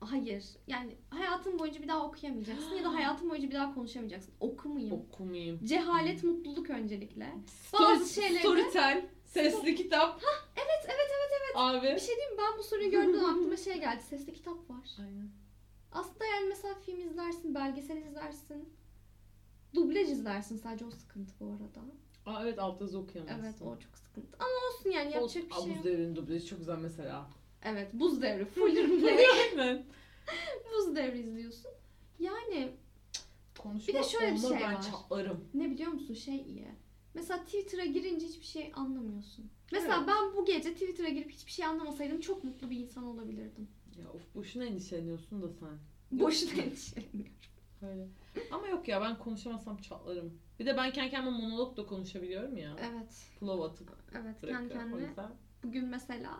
Speaker 1: Hayır. Yani hayatın boyunca bir daha okuyamayacaksın ya da hayatın boyunca bir daha konuşamayacaksın. Okumayayım.
Speaker 2: Okumayayım.
Speaker 1: Cehalet mutluluk öncelikle.
Speaker 2: Story,
Speaker 1: Bazı şeyleri-
Speaker 2: Storytel, sesli kitap.
Speaker 1: Evet, evet, evet, evet.
Speaker 2: Abi.
Speaker 1: Bir şey diyeyim mi? Ben bu soruyu gördüğüm aklıma şey geldi. Sesli kitap var.
Speaker 2: Aynen.
Speaker 1: Aslında yani mesela film izlersin, belgesel izlersin. Dublaj izlersin sadece o sıkıntı bu arada.
Speaker 2: Aa evet alt yazı okuyamazsın.
Speaker 1: Evet o çok sıkıntı. Ama olsun yani yapacak bir
Speaker 2: Aa,
Speaker 1: şey yok.
Speaker 2: devrinin dublajı çok güzel mesela.
Speaker 1: Evet buz devri. Full replay. Buz devri izliyorsun. Yani
Speaker 2: Konuşma
Speaker 1: Bir de şöyle bir şey
Speaker 2: ben
Speaker 1: var.
Speaker 2: çatlarım.
Speaker 1: ne biliyor musun şey iyi. Mesela Twitter'a girince hiçbir şey anlamıyorsun. Mesela
Speaker 2: Evet.
Speaker 1: ben bu gece Twitter'a girip hiçbir şey anlamasaydım çok mutlu bir insan olabilirdim.
Speaker 2: Ya of boşuna endişeleniyorsun da sen.
Speaker 1: Boşuna endişeleniyorum.
Speaker 2: Öyle. Ama yok ya ben konuşamasam çatlarım. Bir de ben kendi kendime monolog da konuşabiliyorum ya.
Speaker 1: Evet.
Speaker 2: Flow atıp
Speaker 1: Evet kendi kendine. Bugün mesela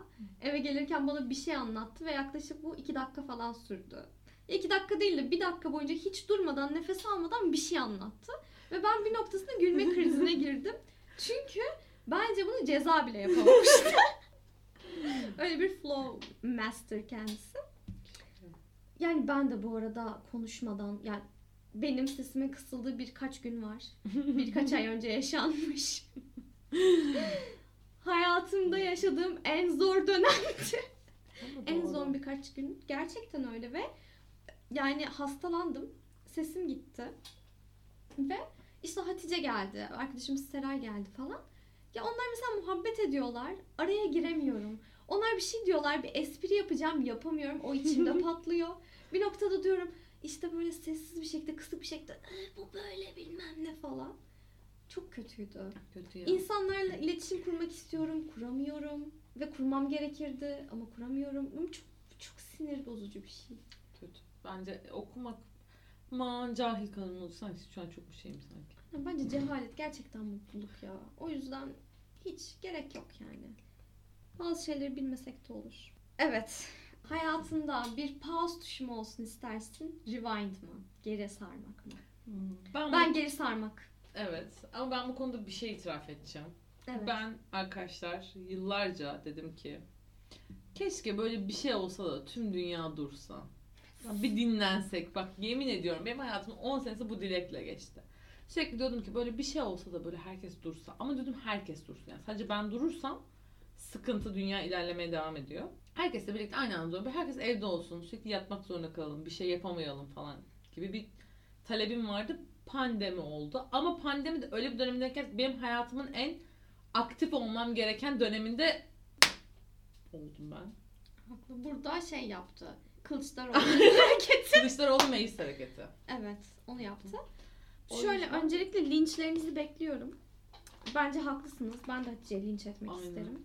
Speaker 1: eve gelirken bana bir şey anlattı ve yaklaşık bu iki dakika falan sürdü. İki dakika değil de bir dakika boyunca hiç durmadan nefes almadan bir şey anlattı. Ve ben bir noktasında gülme krizine girdim. Çünkü bence bunu ceza bile yapamamıştı. Öyle bir flow master kendisi. Yani ben de bu arada konuşmadan yani benim sesimin kısıldığı birkaç gün var. Birkaç ay önce yaşanmış. Hayatımda yaşadığım en zor dönemdi. En zor birkaç gün. Gerçekten öyle ve yani hastalandım. Sesim gitti. Ve işte Hatice geldi. Arkadaşımız Seray geldi falan. Ya onlar mesela muhabbet ediyorlar. Araya giremiyorum. Onlar bir şey diyorlar. Bir espri yapacağım. Yapamıyorum. O içimde patlıyor. Bir noktada diyorum işte böyle sessiz bir şekilde kısık bir şekilde "Ee, bu böyle bilmem ne falan. Çok kötüydü.
Speaker 2: Kötü ya.
Speaker 1: İnsanlarla iletişim kurmak istiyorum, kuramıyorum ve kurmam gerekirdi ama kuramıyorum. Ama çok çok sinir bozucu bir şey.
Speaker 2: Kötü. Bence okumak man cahil kalın sanki şu an çok bir şeyim sanki.
Speaker 1: Bence cehalet gerçekten mutluluk ya. O yüzden hiç gerek yok yani. Bazı şeyleri bilmesek de olur. Evet. Hayatında bir pause tuşu mu olsun istersin? Rewind mı? Geri sarmak mı?
Speaker 2: Ben,
Speaker 1: Ben geri sarmak.
Speaker 2: Evet ama ben bu konuda bir şey itiraf edeceğim.
Speaker 1: Evet.
Speaker 2: Ben arkadaşlar yıllarca dedim ki keşke böyle bir şey olsa da tüm dünya dursa. Ya Bir dinlensek. Bak yemin ediyorum benim hayatımın 10 senesi bu dilekle geçti. Sürekli diyordum ki böyle bir şey olsa da böyle herkes dursa. Ama dedim herkes dursun. Yani sadece ben durursam sıkıntı dünya ilerlemeye devam ediyor. Herkesle birlikte aynı anda duruyor. Herkes evde olsun. Sürekli yatmak zorunda kalalım. Bir şey yapamayalım falan gibi bir talebim vardı. Pandemi oldu. Ama pandemi de öyle bir dönemindeyken benim hayatımın en aktif olmam gereken döneminde oldum ben.
Speaker 1: Haklı. Burada şey yaptı. Kılıçdaroğlu hareketi.
Speaker 2: Kılıçdaroğlu meclis hareketi.
Speaker 1: Evet, onu yaptı.
Speaker 2: O
Speaker 1: Şöyle
Speaker 2: yüzden-
Speaker 1: öncelikle linçlerinizi bekliyorum. Bence haklısınız. Ben de Hatice'yi linç etmek
Speaker 2: Aynen.
Speaker 1: isterim.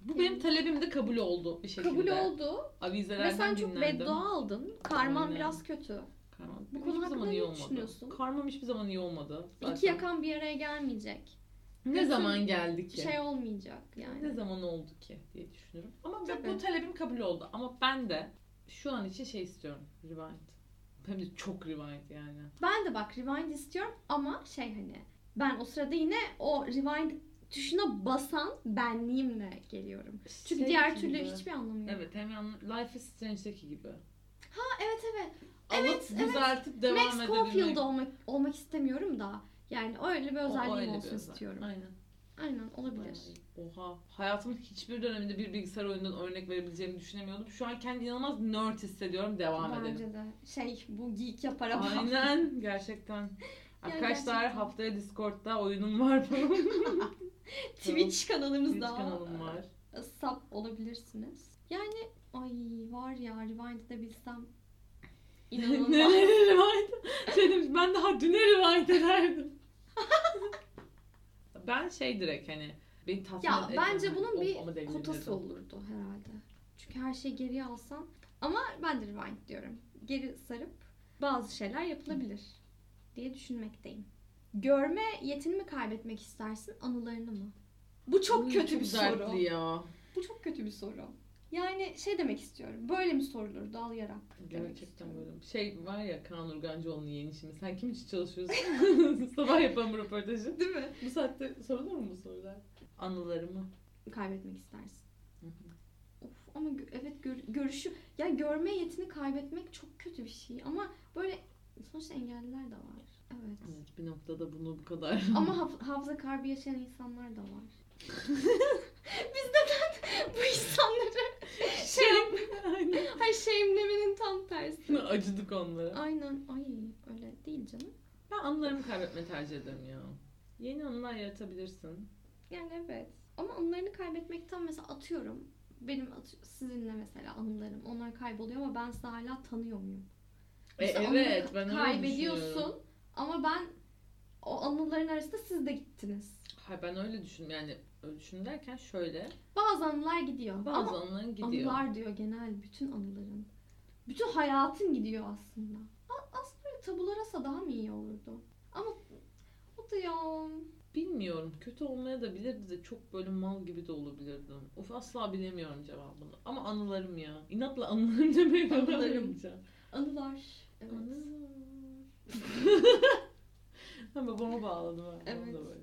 Speaker 2: Bu benim talebim de kabul oldu bir şekilde.
Speaker 1: Kabul oldu
Speaker 2: Avizelerden
Speaker 1: ve sen çok
Speaker 2: dinlendim.
Speaker 1: beddua aldın. Karman
Speaker 2: Aynen.
Speaker 1: biraz kötü.
Speaker 2: Karmam.
Speaker 1: Bu konu
Speaker 2: hiçbir zaman iyi olmadı.
Speaker 1: düşünüyorsun?
Speaker 2: Karmam hiçbir zaman iyi olmadı.
Speaker 1: İki
Speaker 2: Zaten.
Speaker 1: yakan bir araya gelmeyecek.
Speaker 2: Ne
Speaker 1: Bütün
Speaker 2: zaman geldi ki?
Speaker 1: Şey olmayacak yani.
Speaker 2: Ne zaman oldu ki diye düşünüyorum. Ama
Speaker 1: Tabii.
Speaker 2: bu talebim kabul oldu. Ama ben de şu an için şey istiyorum. Rewind. Hem de çok rewind yani.
Speaker 1: Ben de bak rewind istiyorum ama şey hani ben o sırada yine o rewind tuşuna basan benliğimle geliyorum. Çünkü
Speaker 2: Şey
Speaker 1: diğer
Speaker 2: gibi.
Speaker 1: türlü hiçbir anlamı yok.
Speaker 2: Evet hem Life is Strange'deki gibi.
Speaker 1: Ha evet evet.
Speaker 2: Alıp
Speaker 1: Evet, evet.
Speaker 2: düzeltip devam
Speaker 1: Max
Speaker 2: edebilmek.
Speaker 1: Caulfield olmak, olmak istemiyorum da yani öyle bir
Speaker 2: O- o
Speaker 1: özelliğim
Speaker 2: öyle bir
Speaker 1: olsun
Speaker 2: özel-
Speaker 1: istiyorum.
Speaker 2: Aynen.
Speaker 1: Aynen olabilir.
Speaker 2: Oha. Hayatımın hiçbir döneminde bir bilgisayar oyunundan örnek verebileceğimi düşünemiyordum. Şu an kendimi inanılmaz nerd hissediyorum. Devam
Speaker 1: Bence
Speaker 2: edelim.
Speaker 1: de. Şey bu geek yapar ama.
Speaker 2: Aynen. Gerçekten. Arkadaşlar
Speaker 1: gerçekten.
Speaker 2: haftaya Discord'da oyunum var falan.
Speaker 1: Twitch kanalımız
Speaker 2: Twitch
Speaker 1: da
Speaker 2: kanalım var.
Speaker 1: Sub olabilirsiniz. Yani ay var ya rewind edebilsem inanılmaz.
Speaker 2: Neleri rewind? Şey demiş, ben daha düne rewind ederdim. ben şey direkt hani beni tatmin
Speaker 1: ya bence bunun
Speaker 2: Of,
Speaker 1: bir kotası olurdu herhalde. Çünkü her şeyi geriye alsan ama ben de rewind diyorum. Geri sarıp bazı şeyler yapılabilir diye düşünmekteyim. Görme yetini mi kaybetmek istersin, anılarını mı? Bu çok
Speaker 2: Uy,
Speaker 1: kötü
Speaker 2: çok
Speaker 1: bir soru.
Speaker 2: ya.
Speaker 1: Bu çok kötü bir soru. Yani şey demek istiyorum. Böyle mi sorulur dal yarak?
Speaker 2: Gerçekten böyle. Şey var ya Kaan Urgancıoğlu'nun yeni işimi. Sen kim için çalışıyorsun? Sabah yapalım röportajı.
Speaker 1: Değil mi?
Speaker 2: Bu saatte sorulur mu bu sorular? Anılarımı.
Speaker 1: Kaybetmek istersin. Of ama evet gör- görüşü ya görme yetini kaybetmek çok kötü bir şey ama böyle sonuçta engelliler de var. Evet.
Speaker 2: Evet bir noktada bunu bu kadar.
Speaker 1: Ama haf- hafıza kaybı yaşayan insanlar da var. Biz neden bu insanları şey
Speaker 2: Aynen.
Speaker 1: Hayır shame'lemenin tam tersi.
Speaker 2: Acıdık onlara.
Speaker 1: Aynen. Ay öyle değil canım.
Speaker 2: Ben anılarımı kaybetmeyi tercih ederim ya. Yeni anılar yaratabilirsin.
Speaker 1: Yani evet. Ama anılarını kaybetmekten mesela atıyorum. Benim at- sizinle mesela anılarım. Onlar kayboluyor ama ben sizi hala tanıyor muyum?
Speaker 2: E, evet ben
Speaker 1: kaybediyorsun ama ben o anıların arasında siz de gittiniz.
Speaker 2: Hayır ben öyle düşün yani öyle düşün derken şöyle.
Speaker 1: Bazı anılar gidiyor.
Speaker 2: Bazı
Speaker 1: ama
Speaker 2: anıların gidiyor.
Speaker 1: anılar diyor genel bütün anıların. Bütün hayatın gidiyor aslında. A- aslında böyle tabularasa daha mı iyi olurdu? Ama o da ya
Speaker 2: Bilmiyorum. Kötü olmaya da bilirdi de çok böyle mal gibi de olabilirdim. Of asla bilemiyorum cevabını. Ama anılarım ya. İnatla anılarım demeye
Speaker 1: Anılarım.
Speaker 2: vereceğim.
Speaker 1: anılar. Evet.
Speaker 2: Anılar. ben babama bağladım. ha.
Speaker 1: Evet.
Speaker 2: Da böyle.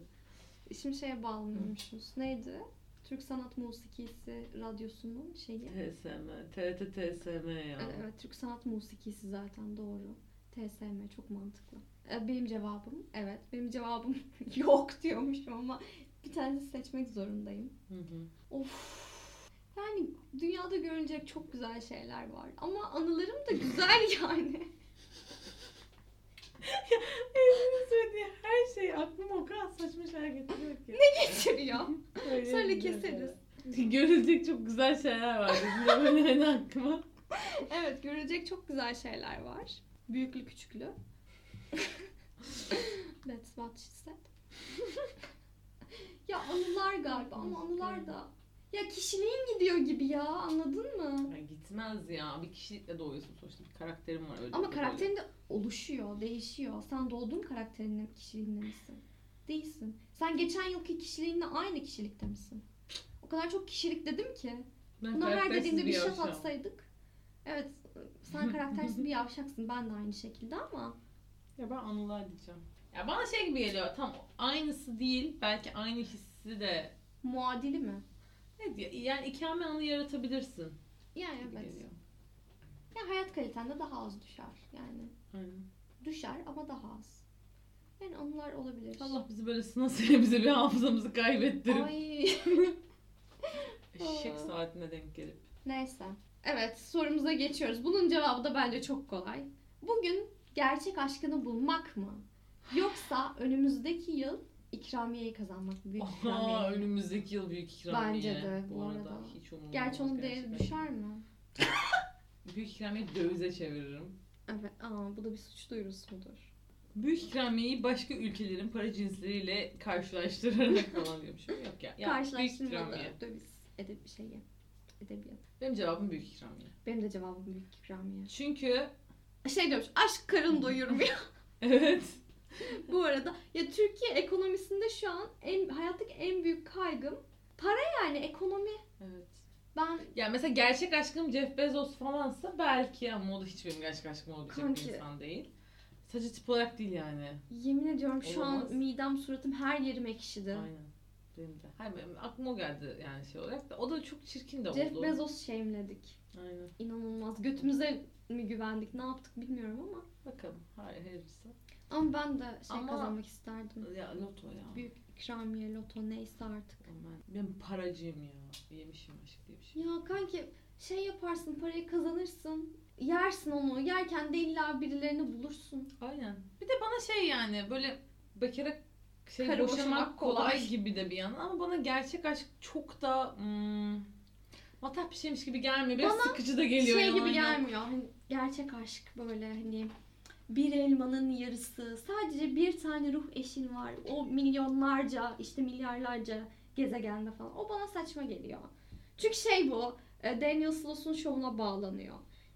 Speaker 1: Şimdi şeye bağlanıyormuşuz. Neydi? Türk Sanat Musikisi Radyosu'nun şeyi.
Speaker 2: TSM. TRT TSM ya.
Speaker 1: Evet, Türk Sanat Musikisi zaten doğru. TSM çok mantıklı. Ee, Benim cevabım evet. Benim cevabım yok diyormuşum ama bir tanesi seçmek zorundayım.
Speaker 2: Hı hı.
Speaker 1: Of. Yani dünyada görülecek çok güzel şeyler var. Ama anılarım da güzel yani.
Speaker 2: Evrenin söylediği her şey aklıma o kadar saçma şeyler getiriyor ki.
Speaker 1: Getiriyor.
Speaker 2: Öyle
Speaker 1: Söyle keseriz.
Speaker 2: Görülecek çok güzel şeyler var. Dedi böyle hani aklıma.
Speaker 1: Evet görülecek çok güzel şeyler var. Büyüklü küçüklü. That's what she said. ya anılar galiba ama anılar da ya kişiliğin gidiyor gibi ya anladın mı?
Speaker 2: Ya gitmez ya. Bir kişilikle doğuyorsun sonuçta. Bir karakterim var öyle.
Speaker 1: Ama
Speaker 2: bir
Speaker 1: karakterin de oluşuyor, değişiyor. Sen doğduğun karakterinle kişiliğinle misin? Değilsin. Sen geçen yılki kişiliğinle aynı kişilikte misin? O kadar çok kişilik dedim ki.
Speaker 2: Ben
Speaker 1: Buna her dediğimde bir şat atsaydık. Evet sen karaktersiz bir yavşaksın. Ben de aynı şekilde ama
Speaker 2: Ya ben anılar diyeceğim. Ya bana şey gibi geliyor. Tam aynısı değil. Belki aynı hissi de
Speaker 1: muadili mi?
Speaker 2: Diye yani ikame anı yaratabilirsin.
Speaker 1: Yani evet.
Speaker 2: geliyor.
Speaker 1: Ya hayat kalitende daha az düşer. Yani
Speaker 2: Aynen.
Speaker 1: düşer ama daha az. Yani anılar olabilir.
Speaker 2: Allah bizi böyle sınasıya bize bir hafızamızı kaybettirip
Speaker 1: Ay.
Speaker 2: eşek saatine denk gelip.
Speaker 1: Neyse. Evet sorumuza geçiyoruz. Bunun cevabı da bence çok kolay. Bugün gerçek aşkını bulmak mı? Yoksa önümüzdeki yıl ikramiyeyi kazanmak? Büyük
Speaker 2: Aha,
Speaker 1: ikramiyeyi.
Speaker 2: önümüzdeki yıl büyük ikramiye.
Speaker 1: Bence de, bu arada.
Speaker 2: Hiç umurumda
Speaker 1: Gerçi onun değeri düşer mi?
Speaker 2: Büyük ikramiye dövize çeviririm.
Speaker 1: Evet. Aa, bu da bir suç duyurusu mudur?
Speaker 2: Büyük ikramiyeyi başka ülkelerin para cinsleriyle karşılaştırarak falan diyormuşum. Yok ya. ya büyük
Speaker 1: Karşılaştırmalı
Speaker 2: ikramiye.
Speaker 1: döviz edebi şeyi. Edebiyat.
Speaker 2: Benim cevabım büyük ikramiye.
Speaker 1: Benim de cevabım büyük ikramiye.
Speaker 2: Çünkü
Speaker 1: Şey diyormuş aşk karın doyurmuyor.
Speaker 2: evet.
Speaker 1: Bu arada ya Türkiye ekonomisinde şu an en hayattaki en büyük kaygım para yani ekonomi.
Speaker 2: Evet.
Speaker 1: Ben
Speaker 2: Ya mesela gerçek aşkım Jeff Bezos falansa belki ama o da hiç benim gerçek aşkım olabilecek
Speaker 1: Kanki.
Speaker 2: bir insan değil. Sadece tip olarak değil yani.
Speaker 1: yemin ediyorum şu
Speaker 2: Olamaz.
Speaker 1: an midem suratım her yerim ekşidi.
Speaker 2: Aynen. Benim de. Hayır benim aklıma o geldi yani şey olarak da. O da çok çirkin de oldu.
Speaker 1: Jeff Bezos shame'ledik.
Speaker 2: Aynen.
Speaker 1: İnanılmaz. Götümüze mi güvendik ne yaptık bilmiyorum ama.
Speaker 2: Bakalım. Hayır hayırlısı.
Speaker 1: Ama ben de şey
Speaker 2: Ama-
Speaker 1: kazanmak isterdim.
Speaker 2: Ya loto ya.
Speaker 1: Büyük ikramiye, loto neyse artık.
Speaker 2: Aman, ben paracıyım ya. Yemişim aşk diye bir şey.
Speaker 1: Ya kanki şey yaparsın parayı kazanırsın. Yersin onu. Yerken de illa birilerini bulursun.
Speaker 2: Aynen. Bir de bana şey yani böyle bekara şey
Speaker 1: Karı
Speaker 2: boşamak
Speaker 1: boşamak
Speaker 2: kolay.
Speaker 1: kolay.
Speaker 2: gibi de bir yandan ama bana gerçek aşk çok da hmm, matah bir şeymiş gibi gelmiyor. Biraz
Speaker 1: Bana
Speaker 2: sıkıcı da geliyor.
Speaker 1: şey gibi
Speaker 2: yani.
Speaker 1: gelmiyor. Hani gerçek aşk böyle hani bir elmanın yarısı. Sadece bir tane ruh eşin var. O milyonlarca işte milyarlarca gezegende falan. O bana saçma geliyor. Çünkü şey bu. e, Daniel Sloss'un şovuna bağlanıyor.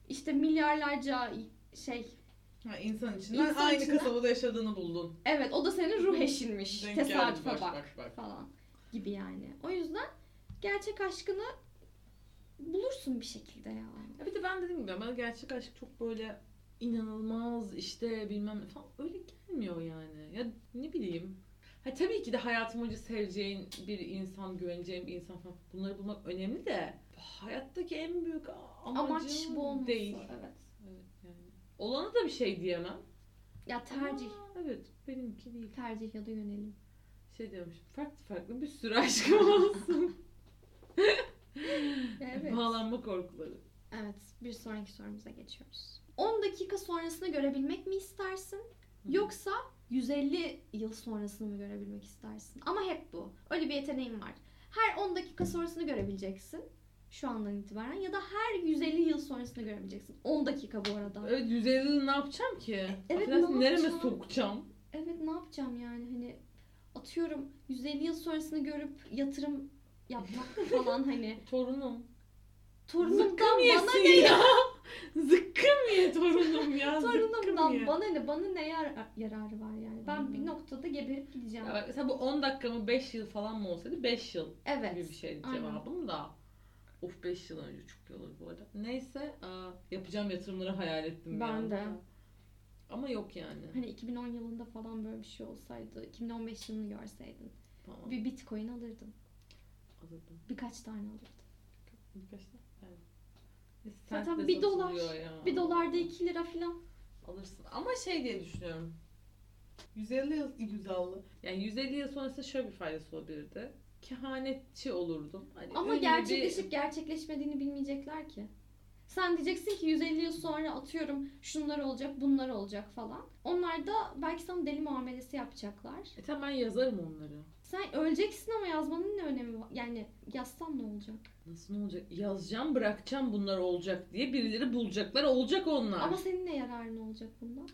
Speaker 1: İşte milyarlarca şey
Speaker 2: Ha, insan içinden
Speaker 1: İnsan
Speaker 2: aynı
Speaker 1: içinden-
Speaker 2: kasabada yaşadığını buldun.
Speaker 1: evet o da senin ruh eşinmiş.
Speaker 2: Denk geldi,
Speaker 1: Tesadüfe
Speaker 2: bak,
Speaker 1: bak,
Speaker 2: bak, bak.
Speaker 1: falan gibi yani. O yüzden gerçek aşkını bulursun bir şekilde ya.
Speaker 2: Ya bir de ben dediğim gibi bana gerçek aşk çok böyle inanılmaz işte bilmem ne falan öyle gelmiyor yani. Ya ne bileyim. Ha tabii ki de hayatım boyunca seveceğin bir insan, güveneceğin bir insan falan bunları bulmak önemli de hayattaki en büyük amacım
Speaker 1: Amaç bu olması.
Speaker 2: değil.
Speaker 1: Evet.
Speaker 2: Evet yani. Olana da bir şey diyemem.
Speaker 1: Ya tercih.
Speaker 2: Ama evet benimki değil.
Speaker 1: Tercih ya da yönelim.
Speaker 2: Şey diyormuş farklı farklı bir sürü aşkım olsun.
Speaker 1: Evet.
Speaker 2: Bağlanma korkuları.
Speaker 1: Evet, bir sonraki sorumuza geçiyoruz. 10 dakika sonrasını görebilmek mi istersin? Yoksa 150 yıl sonrasını mı görebilmek istersin? Ama hep bu. Öyle bir yeteneğin var. Her 10 dakika sonrasını görebileceksin. Şu andan itibaren ya da her 150 yıl sonrasını görebileceksin. 10 dakika bu arada.
Speaker 2: Evet 150 yıl ne yapacağım ki?
Speaker 1: Evet,
Speaker 2: Affedersin,
Speaker 1: ne
Speaker 2: nereme
Speaker 1: yapacağım?
Speaker 2: sokacağım?
Speaker 1: Evet ne yapacağım yani hani atıyorum 150 yıl sonrasını görüp yatırım yapmak mı falan hani
Speaker 2: Torunum.
Speaker 1: torunumdan bana ne
Speaker 2: ya. Zıkkım ye torunum ya.
Speaker 1: Torunumdan
Speaker 2: ye.
Speaker 1: bana ne bana ne yar- yararı var yani ben
Speaker 2: Hı.
Speaker 1: bir noktada geberip gideceğim.
Speaker 2: Ya mesela bu 10 dakika mı 5 yıl falan mı olsaydı 5 yıl
Speaker 1: Evet.
Speaker 2: gibi bir şeydi
Speaker 1: aynen.
Speaker 2: cevabım da. Of 5 yıl önce çok iyi olur bu arada. Neyse aa, yapacağım yatırımları hayal ettim
Speaker 1: Ben
Speaker 2: anda.
Speaker 1: de.
Speaker 2: Ama yok yani.
Speaker 1: Hani 2010 yılında falan böyle bir şey olsaydı, 2015 yılını görseydin
Speaker 2: Tamam.
Speaker 1: bir bitcoin alırdın.
Speaker 2: Alırdım.
Speaker 1: Birkaç tane alırdın.
Speaker 2: Birkaç tane. Yani. Sent
Speaker 1: Zaten bir dolar,
Speaker 2: ya.
Speaker 1: Bir dolarda 2 lira falan.
Speaker 2: alırsın. Ama şey diye düşünüyorum. 150 yıl güzelli. Yani 150 yıl sonrasında şöyle bir faydası olabilirdi. Kehanetçi olurdum. Hani
Speaker 1: Ama gerçekleşip
Speaker 2: bir-
Speaker 1: gerçekleşmediğini bilmeyecekler ki. Sen diyeceksin ki 150 yıl sonra atıyorum şunlar olacak, bunlar olacak falan. Onlar da belki sana deli muamelesi yapacaklar.
Speaker 2: E tamam ben yazarım onları.
Speaker 1: Sen öleceksin ama yazmanın ne önemi var? Yani yazsan ne olacak?
Speaker 2: Nasıl ne olacak? Yazacağım bırakacağım bunlar olacak diye birileri bulacaklar olacak onlar.
Speaker 1: Ama senin ne yararın olacak bundan?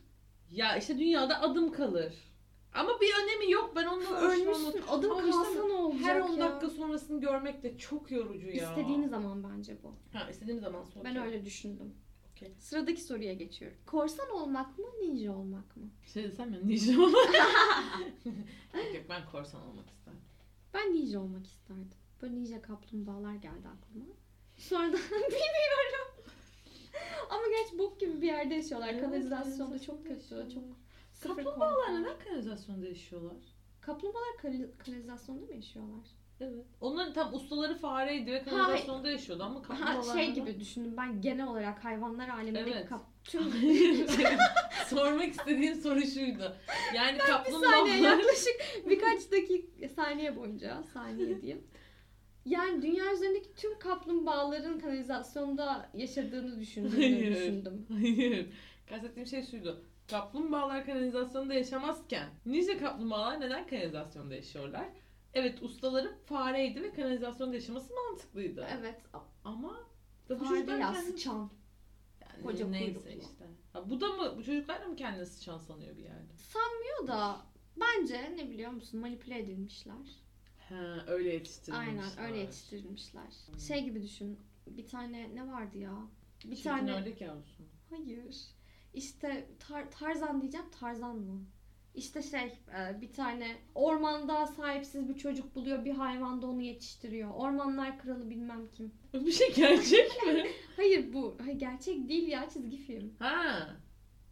Speaker 2: Ya işte dünyada adım kalır. Ama bir önemi yok ben onunla uğraşmam.
Speaker 1: Ölmüşsün, adım
Speaker 2: Ama işte
Speaker 1: kalsa ne olacak
Speaker 2: Her 10
Speaker 1: ya?
Speaker 2: dakika sonrasını görmek de çok yorucu ya.
Speaker 1: İstediğin zaman bence bu.
Speaker 2: Ha istediğim zaman sonra.
Speaker 1: Ben öyle düşündüm.
Speaker 2: Okey.
Speaker 1: Sıradaki soruya geçiyorum. Korsan olmak mı, ninja olmak mı?
Speaker 2: Şey desem ya ninja olmak. yok yok ben korsan olmak isterim.
Speaker 1: Ben ninja olmak isterdim. Böyle ninja kaplumbağalar geldi aklıma. Sonradan bilmiyorum. Ama gerçi bok gibi bir yerde yaşıyorlar.
Speaker 2: Evet,
Speaker 1: Kanalizasyonda çok kötü.
Speaker 2: kanalizasyonda.
Speaker 1: Çok
Speaker 2: Kaplumbağalar neden kanalizasyonda yaşıyorlar?
Speaker 1: Kaplumbağalar kanalizasyonda mı yaşıyorlar?
Speaker 2: Evet. Onların tam ustaları fareydi ve kanalizasyonda yaşıyordu ama kaplumbağalar
Speaker 1: şey gibi düşündüm ben genel olarak hayvanlar alemindeki
Speaker 2: Evet.
Speaker 1: kap... Tüm
Speaker 2: Sormak istediğim soru şuydu. Yani
Speaker 1: bir saniye
Speaker 2: kaplumbağalar...
Speaker 1: yaklaşık birkaç dakika saniye boyunca saniye diyeyim. Yani dünya üzerindeki tüm kaplumbağaların kanalizasyonda yaşadığını düşündüğümü
Speaker 2: Hayır.
Speaker 1: düşündüm.
Speaker 2: Hayır. Kastettiğim şey şuydu. Kaplumbağalar kanalizasyonda yaşamazken nice kaplumbağalar neden kanalizasyonda yaşıyorlar? Evet ustaları fareydi ve kanalizasyonda yaşaması mantıklıydı.
Speaker 1: Evet.
Speaker 2: Ama bu çocuklar
Speaker 1: ya
Speaker 2: kendi-
Speaker 1: sıçan.
Speaker 2: yani
Speaker 1: koca
Speaker 2: neyse
Speaker 1: kuyruklu.
Speaker 2: işte. Ha, bu da mı bu çocuklar da mı kendini sıçan sanıyor bir yerde?
Speaker 1: Sanmıyor da bence ne biliyor musun manipüle edilmişler.
Speaker 2: Ha öyle yetiştirilmişler.
Speaker 1: Aynen öyle yetiştirilmişler. Şey gibi düşün. Bir tane ne vardı ya? Bir
Speaker 2: Çirkin
Speaker 1: tane
Speaker 2: ördek yavrusu.
Speaker 1: Hayır. İşte Tar- Tarzan diyeceğim. Tarzan mı? İşte şey e, bir tane ormanda sahipsiz bir çocuk buluyor. Bir hayvan da onu yetiştiriyor. Ormanlar kralı bilmem kim.
Speaker 2: Bir şey gerçek mi?
Speaker 1: Hayır bu hayır, gerçek değil ya çizgi film.
Speaker 2: ha.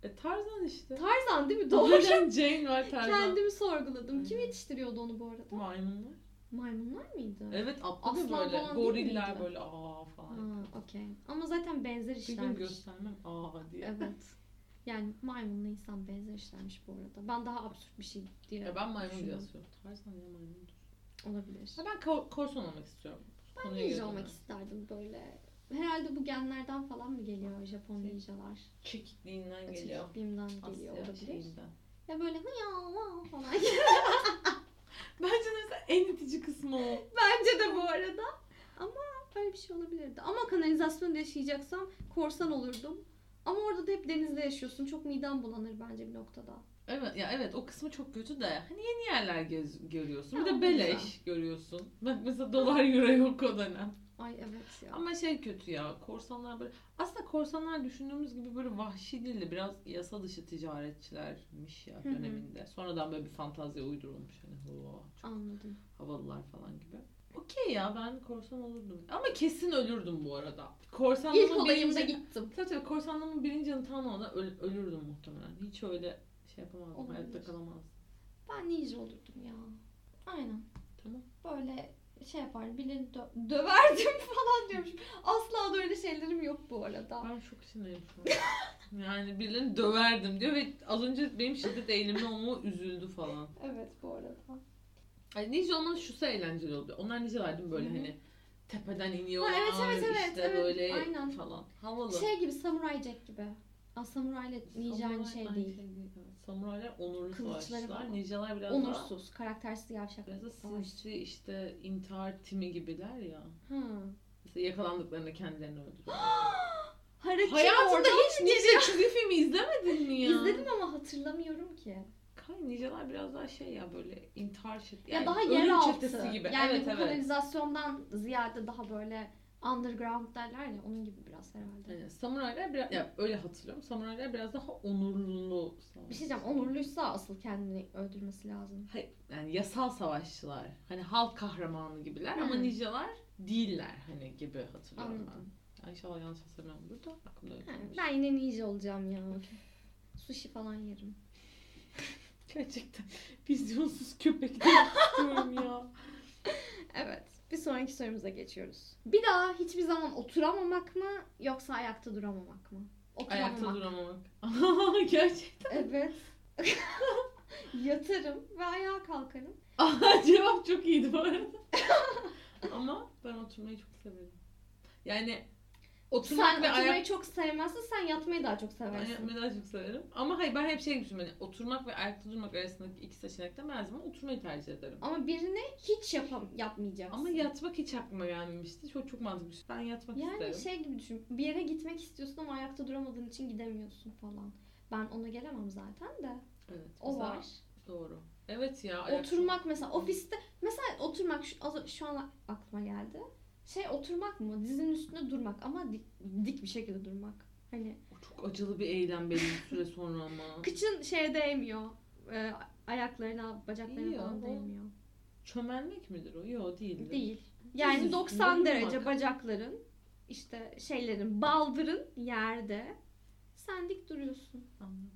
Speaker 2: E Tarzan işte.
Speaker 1: Tarzan değil mi? Doğru.
Speaker 2: Jane var Tarzan.
Speaker 1: Kendimi sorguladım. Kim
Speaker 2: Aynen.
Speaker 1: yetiştiriyordu onu bu arada?
Speaker 2: Maymunlar.
Speaker 1: Maymunlar mıydı?
Speaker 2: Evet atladı
Speaker 1: Aslan
Speaker 2: böyle. Goriller böyle aa falan.
Speaker 1: Ha, okey. Ama zaten benzer
Speaker 2: Bir gün göstermem aa diye.
Speaker 1: Evet. Yani maymunla insan benzer işlermiş bu arada. Ben daha absürt bir şey diye
Speaker 2: Ya ben maymun diye asıyorum. Tarzan ya maymundur.
Speaker 1: Olabilir.
Speaker 2: Ya ben ko- korsan olmak istiyorum.
Speaker 1: Ben ninja olmak isterdim böyle. Herhalde bu genlerden falan mı geliyor Japon
Speaker 2: Şey,
Speaker 1: ninjalar?
Speaker 2: Çekikliğinden geliyor.
Speaker 1: Çekikliğimden geliyor
Speaker 2: Asya
Speaker 1: olabilir.
Speaker 2: şeyinden.
Speaker 1: Ya böyle ya va falan.
Speaker 2: Bence mesela en itici kısmı o.
Speaker 1: Bence de bu arada. Ama böyle bir şey olabilirdi. Ama kanalizasyonda yaşayacaksam korsan olurdum. Ama orada da hep denizde yaşıyorsun. Çok midem bulanır bence bir noktada.
Speaker 2: Evet ya evet o kısmı çok kötü de hani yeni yerler gez, görüyorsun.
Speaker 1: Ya,
Speaker 2: bir de
Speaker 1: o
Speaker 2: beleş
Speaker 1: güzel.
Speaker 2: görüyorsun. Bak mesela dolar euro yok o dönem.
Speaker 1: Ay evet ya.
Speaker 2: Ama şey kötü ya korsanlar böyle aslında korsanlar düşündüğümüz gibi böyle vahşi değil de biraz yasa dışı ticaretçilermiş ya
Speaker 1: Hı hı.
Speaker 2: döneminde. Sonradan böyle bir fantazya uydurulmuş hani "Oo, çok
Speaker 1: Anladım.
Speaker 2: havalılar falan gibi. Okey ya ben korsan olurdum. Ama kesin ölürdüm bu arada.
Speaker 1: İlk
Speaker 2: Korsanlığımın
Speaker 1: olayımda
Speaker 2: birinci...
Speaker 1: gittim.
Speaker 2: Tabii tabii korsanlığımın birinci yılı tamamında öl- ölürdüm muhtemelen. Hiç öyle şey yapamazdım.
Speaker 1: Olabilir.
Speaker 2: Hayatta kalamazdım.
Speaker 1: Ben ninja olurdum ya. Aynen.
Speaker 2: Tamam.
Speaker 1: Böyle şey yapardım. Birilerini dö- döverdim falan diyormuşum. Asla da öyle şeylerim yok bu arada.
Speaker 2: Ben çok içindeyim şu an. yani birilerini döverdim diyor ve az önce benim şiddet eğilimli olmama üzüldü falan.
Speaker 1: Evet bu arada.
Speaker 2: Ay ninja olmanın şusu eğlenceli oluyor. Onlar ninjalar böyle
Speaker 1: Hı hı.
Speaker 2: hani tepeden iniyorlar
Speaker 1: Ha, evet, evet, evet,
Speaker 2: işte
Speaker 1: evet.
Speaker 2: böyle
Speaker 1: Aynen.
Speaker 2: falan. Havalı.
Speaker 1: Şey gibi Samurai Jack gibi. Aa, Samurai ile ninja aynı
Speaker 2: Samuray
Speaker 1: şey
Speaker 2: aynı
Speaker 1: değil.
Speaker 2: Samuraylar onurlu savaşçılar. Ninjalar biraz daha
Speaker 1: Onursuz, karaktersiz yavşak.
Speaker 2: biraz da sinsi işte intihar timi gibiler ya.
Speaker 1: Hı.
Speaker 2: Mesela yakalandıklarında kendilerini öldürüyor.
Speaker 1: Harakiri
Speaker 2: Hayatında hiç ninja çizgi filmi izlemedin mi ya?
Speaker 1: İzledim ama hatırlamıyorum ki.
Speaker 2: Kay biraz daha şey ya böyle intihar çetesi.
Speaker 1: ya
Speaker 2: yani
Speaker 1: daha yeraltı.
Speaker 2: çetesi gibi.
Speaker 1: Yani
Speaker 2: evet
Speaker 1: bu
Speaker 2: evet.
Speaker 1: kanalizasyondan ziyade daha böyle underground derler ya onun gibi biraz herhalde.
Speaker 2: Yani samuraylar biraz ya öyle hatırlıyorum. Samuraylar biraz daha onurlu savaş.
Speaker 1: Bir şey diyeceğim onurluysa asıl kendini öldürmesi lazım.
Speaker 2: Hayır, yani yasal savaşçılar. Hani halk kahramanı gibiler ama
Speaker 1: Hmm.
Speaker 2: ninjalar değiller hani gibi hatırlıyorum
Speaker 1: Anladım.
Speaker 2: ben. Yani inşallah yanlış hatırlamıyorumdur da aklımda öyle
Speaker 1: ben yine ninja olacağım ya. Sushi falan yerim.
Speaker 2: Gerçekten vizyonsuz köpek de istiyorum ya.
Speaker 1: Evet. Bir sonraki sorumuza geçiyoruz. Bir daha hiçbir zaman oturamamak mı yoksa ayakta duramamak mı? Oturamamak.
Speaker 2: Ayakta duramamak. Gerçekten.
Speaker 1: Evet. Yatarım ve ayağa kalkarım.
Speaker 2: Cevap çok iyiydi bu arada. Ama ben oturmayı çok severim. Yani oturmak
Speaker 1: sen
Speaker 2: ve
Speaker 1: oturmayı
Speaker 2: ayak...
Speaker 1: çok sevmezsin, sen yatmayı daha çok
Speaker 2: Ben
Speaker 1: seversin.
Speaker 2: yapmayı daha çok severim. Ama hayır ben hep şey düşünüyorum. Hani oturmak ve ayakta durmak arasındaki iki seçenekten ben her zaman oturmayı tercih ederim.
Speaker 1: Ama birini hiç yapam yapmayacaksın.
Speaker 2: Ama yatmak hiç aklıma gelmemişti. Çok çok mantıklı. şey. Ben yatmak
Speaker 1: yani
Speaker 2: isterim.
Speaker 1: şey gibi düşün. Bir yere gitmek istiyorsun ama ayakta duramadığın için gidemiyorsun falan. Ben ona gelemem zaten de.
Speaker 2: Evet.
Speaker 1: O
Speaker 2: mesela-
Speaker 1: var.
Speaker 2: Doğru. Evet ya.
Speaker 1: Oturmak mesela ofiste mesela oturmak şu, şu an aklıma geldi. Şey oturmak mı? Dizinin üstünde durmak ama dik, dik bir şekilde durmak. Hani
Speaker 2: çok acılı bir eylem belli bir süre sonra ama.
Speaker 1: kıçın şeye değmiyor. E, ayaklarına, bacaklarına
Speaker 2: İyi ya,
Speaker 1: falan
Speaker 2: o-
Speaker 1: değmiyor.
Speaker 2: Çömelmek midir o? Yok değil.
Speaker 1: Değil. Yani
Speaker 2: üstünde
Speaker 1: 90
Speaker 2: durmak.
Speaker 1: derece bacakların işte şeylerin baldırın yerde. Sen dik duruyorsun.
Speaker 2: Anladım.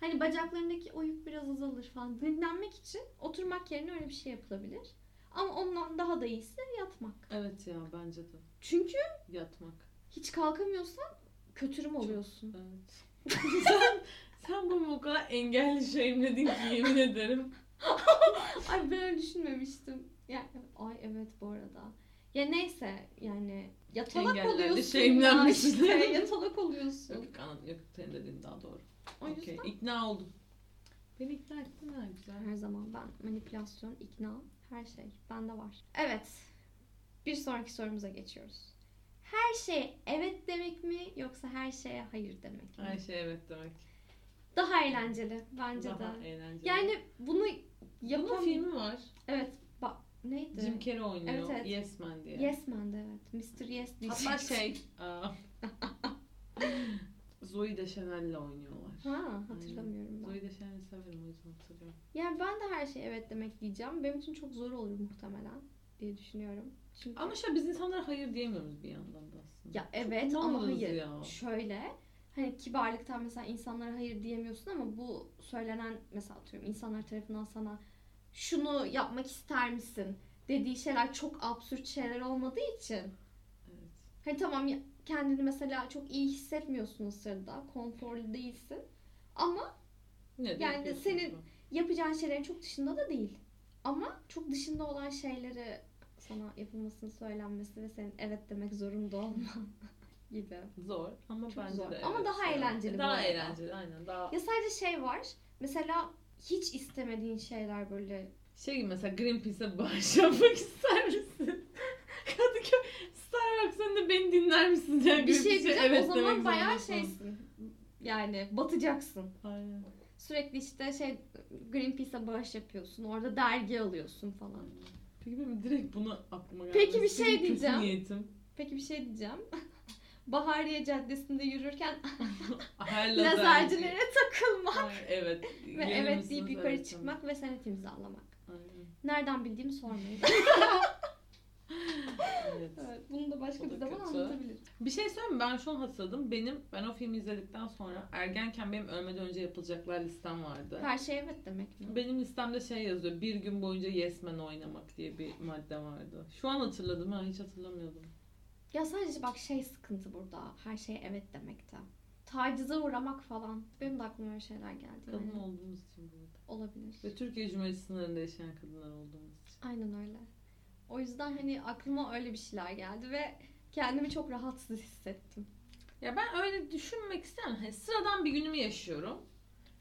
Speaker 1: Hani bacaklarındaki o yük biraz azalır falan. Dinlenmek için oturmak yerine öyle bir şey yapılabilir. Ama ondan daha da iyisi yatmak.
Speaker 2: Evet ya bence de.
Speaker 1: Çünkü
Speaker 2: Yatmak.
Speaker 1: hiç kalkamıyorsan kötürüm oluyorsun.
Speaker 2: Evet. sen, sen bunu o kadar engelli şeyimledin ki yemin ederim.
Speaker 1: Ay ben öyle düşünmemiştim. Yani ay evet bu arada. Ya neyse yani yatalak
Speaker 2: Engellerle
Speaker 1: oluyorsun ya
Speaker 2: şeyimlenmişsin.
Speaker 1: işte. Yatalak oluyorsun.
Speaker 2: Yok anladım. Yok senin dediğin daha doğru.
Speaker 1: O yüzden
Speaker 2: Okey. İkna oldum. Beni ikna ettin ha güzel.
Speaker 1: her zaman ben manipülasyon, ikna, her şey bende var. Evet. Bir sonraki sorumuza geçiyoruz. Her şeye evet demek mi yoksa her şeye hayır demek mi?
Speaker 2: Her şey evet demek.
Speaker 1: Daha eğlenceli bence
Speaker 2: Daha
Speaker 1: de.
Speaker 2: eğlenceli.
Speaker 1: Yani bunu
Speaker 2: Bunun
Speaker 1: yapan
Speaker 2: filmi var.
Speaker 1: Evet. Bak neydi?
Speaker 2: Jim Carrey oynuyor.
Speaker 1: Evet, evet.
Speaker 2: Yes Man diye.
Speaker 1: Yes Man'de evet. Mr. Yes
Speaker 2: Hatta
Speaker 1: diyecektim.
Speaker 2: şey. Zoe Deschanel'le oynuyorlar.
Speaker 1: Ha hatırlamıyorum ben.
Speaker 2: Zoe Deschanel'i severim o yüzden hatırlıyorum.
Speaker 1: Yani ben de her şeye evet demek diyeceğim. Benim için çok zor olur muhtemelen diye düşünüyorum. Çünkü
Speaker 2: Ama şu an biz insanlara hayır diyemiyoruz bir yandan da aslında.
Speaker 1: ya evet
Speaker 2: Çok
Speaker 1: ama hayır.
Speaker 2: ya.
Speaker 1: Şöyle hani kibarlıktan mesela insanlara hayır diyemiyorsun ama bu söylenen mesela atıyorum insanlar tarafından sana şunu yapmak ister misin dediği şeyler çok absürt şeyler olmadığı için
Speaker 2: Evet.
Speaker 1: hani tamam ya- kendini mesela çok iyi hissetmiyorsun o sırada konforlu değilsin Ama
Speaker 2: Ne
Speaker 1: Yani senin-
Speaker 2: bunu.
Speaker 1: yapacağın şeylerin çok dışında da değil. Ama çok dışında olan şeyleri sana yapılmasını söylenmesi ve senin evet demek zorunda olman gibi.
Speaker 2: Zor ama
Speaker 1: Çok
Speaker 2: bence
Speaker 1: zor.
Speaker 2: de
Speaker 1: Ama
Speaker 2: evet
Speaker 1: daha eğlenceli bu
Speaker 2: Daha eğlenceli aynen. Daha
Speaker 1: Ya sadece şey var. Mesela hiç istemediğin şeyler böyle
Speaker 2: şey gibi mesela Greenpeace'e bağış yapmak ister misin? Kadıköy sen de beni dinler misin? Yani
Speaker 1: bir şey diyeceğim
Speaker 2: evet
Speaker 1: o zaman bayağı şeysin. Yani batacaksın.
Speaker 2: Aynen.
Speaker 1: Sürekli işte şey Greenpeace'e bağış yapıyorsun. Orada dergi alıyorsun falan.
Speaker 2: Peki benim direkt bunu aklıma geldi.
Speaker 1: Peki bir şey
Speaker 2: Senin
Speaker 1: diyeceğim.
Speaker 2: niyetim.
Speaker 1: Peki bir şey diyeceğim. Bahariye Caddesi'nde yürürken lazercilere takılmak
Speaker 2: Ay, evet.
Speaker 1: ve evet deyip yukarı
Speaker 2: Evet,
Speaker 1: çıkmak ve senet imzalamak.
Speaker 2: tamam. Aynen.
Speaker 1: Nereden bildiğimi sormayın.
Speaker 2: Evet.
Speaker 1: evet, bunu da başka
Speaker 2: da
Speaker 1: bir zaman anlatabilirim.
Speaker 2: Bir şey söyleyeyim mi? Ben şu an hatırladım. Benim ben o filmi izledikten sonra ergenken benim ölmeden önce yapılacaklar listem vardı.
Speaker 1: Her şey evet demek mi?
Speaker 2: Benim listemde şey yazıyor. Bir gün boyunca Yes Man oynamak diye bir madde vardı. Şu an hatırladım ha hiç hatırlamıyordum.
Speaker 1: Ya sadece bak şey sıkıntı burada. Her şeye evet demekte. Tacize uğramak falan. Benim de aklıma öyle şeyler geldi.
Speaker 2: Kadın
Speaker 1: yani.
Speaker 2: olduğumuz için burada.
Speaker 1: Olabilir.
Speaker 2: Ve Türkiye Cumhuriyeti sınırında yaşayan kadınlar olduğumuz için.
Speaker 1: Aynen öyle. O yüzden hani aklıma öyle bir şeyler geldi ve kendimi çok rahatsız hissettim.
Speaker 2: Ya ben öyle düşünmek istemem. Hani sıradan bir günümü yaşıyorum.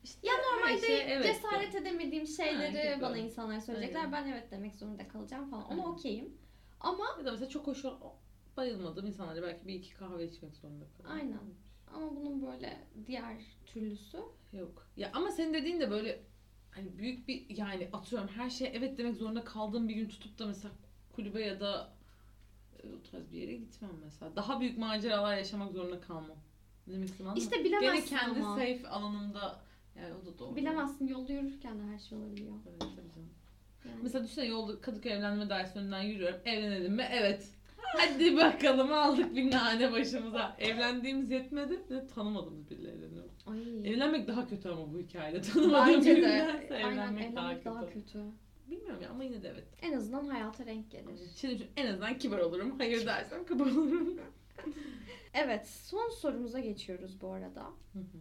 Speaker 2: İşte
Speaker 1: Ya normalde
Speaker 2: şeye evet
Speaker 1: cesaret
Speaker 2: de.
Speaker 1: edemediğim şeyleri
Speaker 2: Ha,
Speaker 1: bana insanlar söyleyecekler.
Speaker 2: Aynen.
Speaker 1: Ben evet demek zorunda kalacağım falan. Ona okeyim. Ama
Speaker 2: Ya da mesela çok hoş bayılmadığım insanlarla belki bir iki kahve içmek zorunda kalıyorum.
Speaker 1: Aynen. ama bunun böyle diğer türlüsü
Speaker 2: Yok. Ya ama senin dediğin de böyle hani büyük bir yani atıyorum her şeye evet demek zorunda kaldığım bir gün tutup da mesela kulübe ya da e, o tarz bir yere gitmem mesela. Daha büyük maceralar yaşamak zorunda kalmam. Ne demek istediğimi anladın mı?
Speaker 1: İşte bilemezsin
Speaker 2: Gene kendi
Speaker 1: ama.
Speaker 2: safe alanımda yani o da doğru.
Speaker 1: Bilemezsin yolda yürürken de her şey olabiliyor.
Speaker 2: Evet, tabii canım.
Speaker 1: Yani.
Speaker 2: Mesela düşünsene yolda Kadıköy evlenme dersi önünden yürüyorum. Evlenelim mi? Evet. Hadi bakalım aldık bir nane başımıza. Evlendiğimiz yetmedi. Bir de tanımadığımız biriyle evleniyorum.
Speaker 1: Ay.
Speaker 2: Evlenmek daha kötü ama bu hikayede. Tanımadığım
Speaker 1: Bence de.
Speaker 2: birindense
Speaker 1: Aynen
Speaker 2: evlenmek daha
Speaker 1: evlenmek
Speaker 2: kötü. Bilmiyorum ya ama yine de evet.
Speaker 1: En azından hayata renk gelir.
Speaker 2: Şimdi en azından kibar olurum. Hayır dersem kibar olurum.
Speaker 1: Evet son sorumuza geçiyoruz bu arada.
Speaker 2: Hı hı.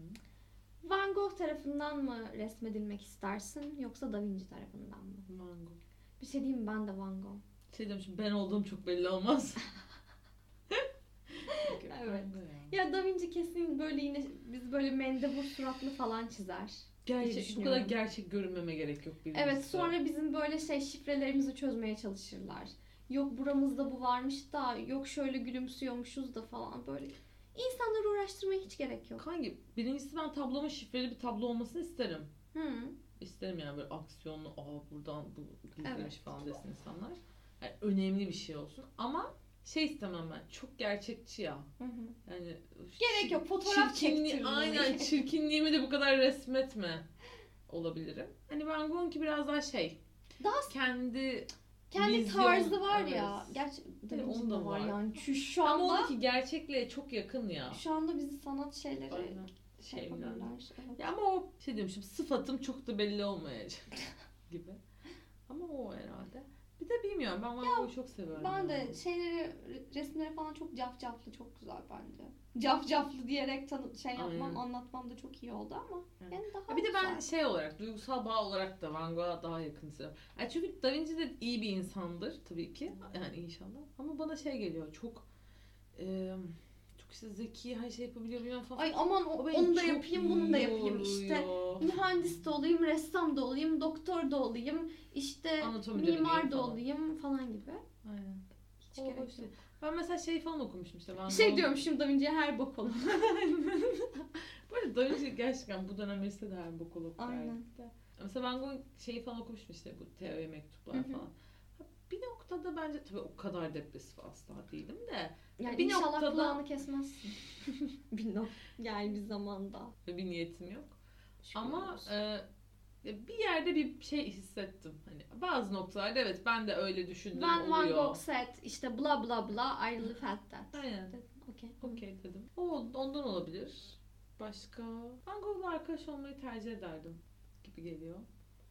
Speaker 1: Van Gogh tarafından mı resmedilmek istersin yoksa Da Vinci tarafından mı?
Speaker 2: Mango.
Speaker 1: Bir şey diyeyim mi? Ben de Van Gogh.
Speaker 2: Şey demişim ben olduğum çok belli olmaz.
Speaker 1: Evet.
Speaker 2: Ya
Speaker 1: Da Vinci kesin böyle yine biz böyle mendebur suratlı falan çizer.
Speaker 2: Gerçek, bu kadar gerçek görünmeme gerek yok birincisi.
Speaker 1: Evet sonra bizim böyle şey şifrelerimizi çözmeye çalışırlar. Yok buramızda bu varmış da yok şöyle gülümsüyormuşuz da falan böyle. İnsanları uğraştırmaya hiç gerek yok.
Speaker 2: Hangi? Birincisi ben tablomun şifreli bir tablo olmasını isterim.
Speaker 1: Hı.
Speaker 2: İsterim yani böyle aksiyonlu, aa buradan bu gizlemiş
Speaker 1: Evet.
Speaker 2: falan desin insanlar. Yani önemli bir şey olsun. Ama şey istemem ben, çok gerçekçi ya.
Speaker 1: Hı hı.
Speaker 2: Yani
Speaker 1: Gerek yok, fotoğraf çektirme.
Speaker 2: Aynen çirkinliğimi de bu kadar resmetme olabilirim. Hani Van Gogh'unki biraz daha şey.
Speaker 1: Daha
Speaker 2: kendi
Speaker 1: Kendi
Speaker 2: Vizyon,
Speaker 1: tarzı var ya.
Speaker 2: evet.
Speaker 1: Gerçi Da
Speaker 2: Evet,
Speaker 1: Vinci'de
Speaker 2: onun da
Speaker 1: var
Speaker 2: var.
Speaker 1: yani. Şu, şu
Speaker 2: ama
Speaker 1: anda
Speaker 2: onunki gerçekliğe çok yakın ya.
Speaker 1: şu anda bizi sanat şeyleri
Speaker 2: Aynen.
Speaker 1: şey
Speaker 2: Şeyimden.
Speaker 1: yapabilirler. Evet.
Speaker 2: Ya ama o şey diyorum şimdi sıfatım çok da belli olmayacak gibi. Ama o herhalde. Bir de bilmiyorum ben Van Gogh'u çok seviyorum.
Speaker 1: Ben de şeyleri, resimleri falan çok cafcaflı, çok güzel bence. Cafcaflı diyerek tanı- şey yapmam,
Speaker 2: Aynen.
Speaker 1: anlatmam da çok iyi oldu ama
Speaker 2: Evet.
Speaker 1: yani daha
Speaker 2: Ya bir de ben şey olarak duygusal bağ olarak da Van Gogh'a daha yakın hissediyorum. Yani çünkü Da Vinci de iyi bir insandır tabii ki. Yani inşallah. Ama bana şey geliyor çok e, işte zeki her şey yapabiliyor bilmem falan.
Speaker 1: Ay aman o- onu da yapayım, bunu da yapayım. İşte mühendis de olayım, ressam da olayım, doktor da olayım, işte
Speaker 2: Anatomi
Speaker 1: mimar da
Speaker 2: falan.
Speaker 1: olayım falan gibi.
Speaker 2: Aynen.
Speaker 1: Hiç
Speaker 2: O
Speaker 1: gerek
Speaker 2: değil.
Speaker 1: yok.
Speaker 2: Ben mesela şey falan okumuştum işte. Van
Speaker 1: Şey diyorum şimdi Da Vinci'ye her bok olur.
Speaker 2: Bu arada Da Vinci gerçekten bu dönem lise de her bok olup
Speaker 1: Aynen.
Speaker 2: Mesela Van Gogh şeyi falan okumuştum işte bu teori mektuplar
Speaker 1: Hı hı.
Speaker 2: Bir noktada bence tabii o kadar depresif asla değilim de
Speaker 1: Yani
Speaker 2: Bir
Speaker 1: inşallah
Speaker 2: noktada-
Speaker 1: kulağını kesmezsin. bir nok yani bir zamanda.
Speaker 2: bir niyetim yok.
Speaker 1: Şükür
Speaker 2: Ama e, bir yerde bir şey hissettim. Hani bazı noktalarda evet ben de öyle düşündüm
Speaker 1: Van
Speaker 2: oluyor.
Speaker 1: Gogh said işte bla bla bla I really felt that.
Speaker 2: Aynen.
Speaker 1: Dedim, Okey.
Speaker 2: Okey dedim. O ondan olabilir. Başka Van Gogh'la arkadaş olmayı tercih ederdim gibi geliyor.